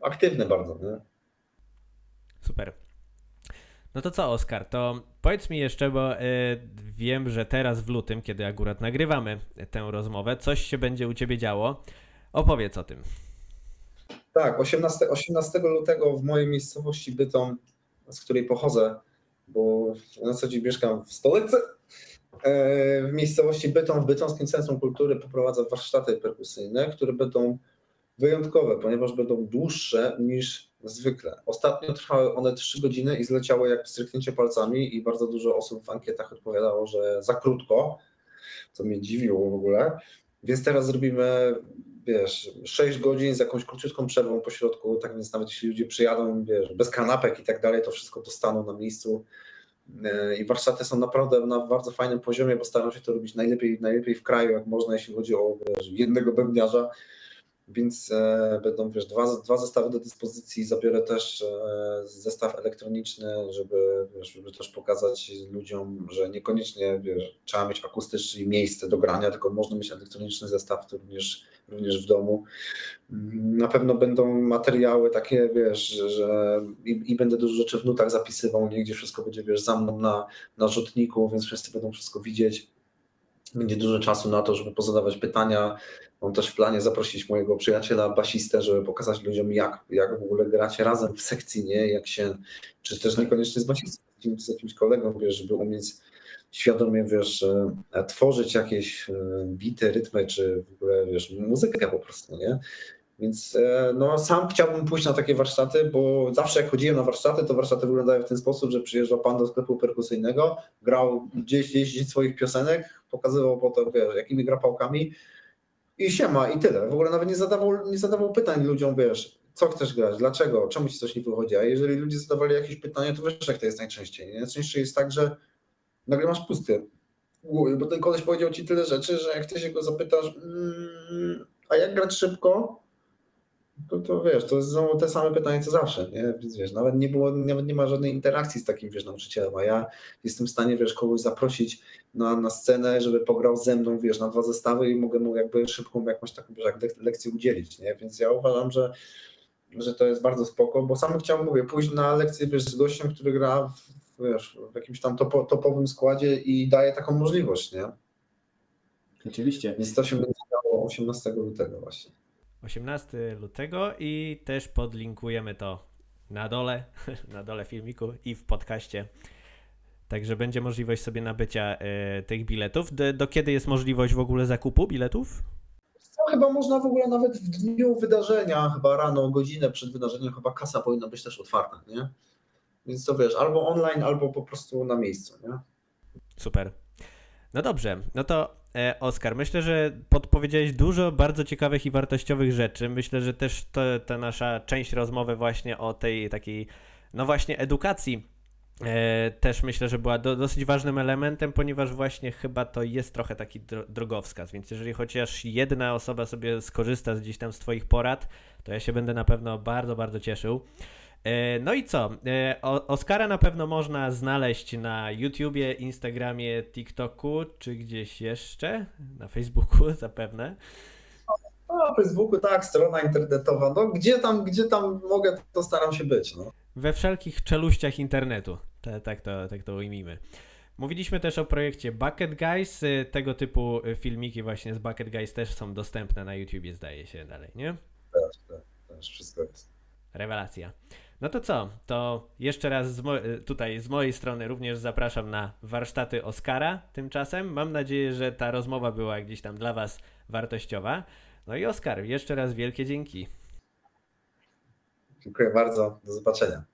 aktywne bardzo, nie? Super. No to co, Oskar, to powiedz mi jeszcze, bo y, wiem, że teraz w lutym, kiedy akurat nagrywamy tę rozmowę, coś się będzie u ciebie działo. Opowiedz o tym. Tak, 18, 18 lutego w mojej miejscowości Bytom, z której pochodzę, bo na co dzień mieszkam w stolicy. E, w miejscowości Bytom, w Bytomskim Centrum Kultury poprowadzę warsztaty perkusyjne, które będą wyjątkowe, ponieważ będą dłuższe niż zwykle. Ostatnio trwały one 3 godziny i zleciało jak stryknięcie palcami i bardzo dużo osób w ankietach odpowiadało, że za krótko, co mnie dziwiło w ogóle. Więc teraz zrobimy wiesz, 6 godzin z jakąś króciutką przerwą po środku, tak więc nawet jeśli ludzie przyjadą, wiesz, bez kanapek i tak dalej, to wszystko dostaną na miejscu. E, I warsztaty są naprawdę na bardzo fajnym poziomie, bo staram się to robić najlepiej, najlepiej w kraju, jak można, jeśli chodzi o wiesz, jednego bębniarza więc e, będą wiesz, dwa, dwa zestawy do dyspozycji. Zabiorę też e, zestaw elektroniczny, żeby, wiesz, żeby też pokazać ludziom, że niekoniecznie wiesz, trzeba mieć akustyczne miejsce do grania, tylko można mieć elektroniczny zestaw to również, również w domu. Na pewno będą materiały takie, wiesz, że i, i będę dużo rzeczy w nutach zapisywał, nie gdzie wszystko będzie wiesz, za mną na, na rzutniku, więc wszyscy będą wszystko widzieć będzie dużo czasu na to, żeby pozadawać pytania, Mam też w planie zaprosić mojego przyjaciela basistę, żeby pokazać ludziom, jak, jak w ogóle gracie razem w sekcji, nie? Jak się, czy też niekoniecznie z basistą, z jakimś kolegą, wiesz, żeby umieć świadomie, wiesz, e, tworzyć jakieś e, bity, rytmy, czy w ogóle, wiesz, muzykę po prostu, nie? Więc e, no, sam chciałbym pójść na takie warsztaty, bo zawsze jak chodziłem na warsztaty, to warsztaty wyglądają w ten sposób, że przyjeżdżał pan do sklepu perkusyjnego, grał gdzieś 10 swoich piosenek, pokazywał potem, wiesz, jakimi gra pałkami, i siema, i tyle. W ogóle nawet nie zadawał, nie zadawał pytań ludziom, wiesz, co chcesz grać, dlaczego, czemu ci coś nie wychodzi. A jeżeli ludzie zadawali jakieś pytania, to wiesz, jak to jest najczęściej. Najczęściej jest tak, że nagle masz pusty. Bo ten koleś powiedział ci tyle rzeczy, że jak ty się go zapytasz, mm, a jak grać szybko, to, to wiesz, to są te same pytania co zawsze, nie? Wiesz, nawet nie było, nawet nie ma żadnej interakcji z takim, wiesz, nauczycielem, a ja jestem w stanie, wiesz, kogoś zaprosić na, na scenę, żeby pograł ze mną, wiesz, na dwa zestawy i mogę mu jakby szybką jakąś taką, wiesz, lekcję udzielić, nie? Więc ja uważam, że, że to jest bardzo spoko, bo sam chciałbym, mówię, pójść na lekcję, wiesz, z gościem, który gra wiesz, w jakimś tam topo, topowym składzie i daje taką możliwość, nie? Oczywiście. Więc to się będzie działo 18 lutego właśnie. 18 lutego i też podlinkujemy to na dole, na dole filmiku i w podcaście. Także będzie możliwość sobie nabycia y, tych biletów. Do, do, kiedy jest możliwość w ogóle zakupu biletów? No, chyba można w ogóle nawet w dniu wydarzenia, chyba rano, godzinę przed wydarzeniem, chyba kasa powinna być też otwarta, nie? Więc to wiesz, albo online, albo po prostu na miejscu, nie? Super. No dobrze, no to e, Oskar, myślę, że podpowiedziałeś dużo bardzo ciekawych i wartościowych rzeczy. Myślę, że też to, ta nasza część rozmowy właśnie o tej takiej, no właśnie edukacji e, też myślę, że była do, dosyć ważnym elementem, ponieważ właśnie chyba to jest trochę taki drogowskaz, więc jeżeli chociaż jedna osoba sobie skorzysta gdzieś tam z Twoich porad, to ja się będę na pewno bardzo, bardzo cieszył. E, no i co? E, Oskara na pewno można znaleźć na YouTubie, Instagramie, TikToku, czy gdzieś jeszcze? Na Facebooku zapewne. No, na Facebooku tak, strona internetowa. No, gdzie tam, gdzie tam mogę, to staram się być. No. We wszelkich czeluściach internetu. Tak, tak, to, tak to ujmijmy. Mówiliśmy też o projekcie Bucket Guys. Y, Tego typu filmiki właśnie z Bucket Guys też są dostępne na YouTubie, zdaje się dalej, nie? Też, też, też wszystko jest. Rewelacja. No to co? To jeszcze raz z tutaj z mojej strony również zapraszam na warsztaty Oskara tymczasem. Mam nadzieję, że ta rozmowa była gdzieś tam dla Was wartościowa. No i Oskar, jeszcze raz wielkie dzięki. Dziękuję bardzo. Do zobaczenia.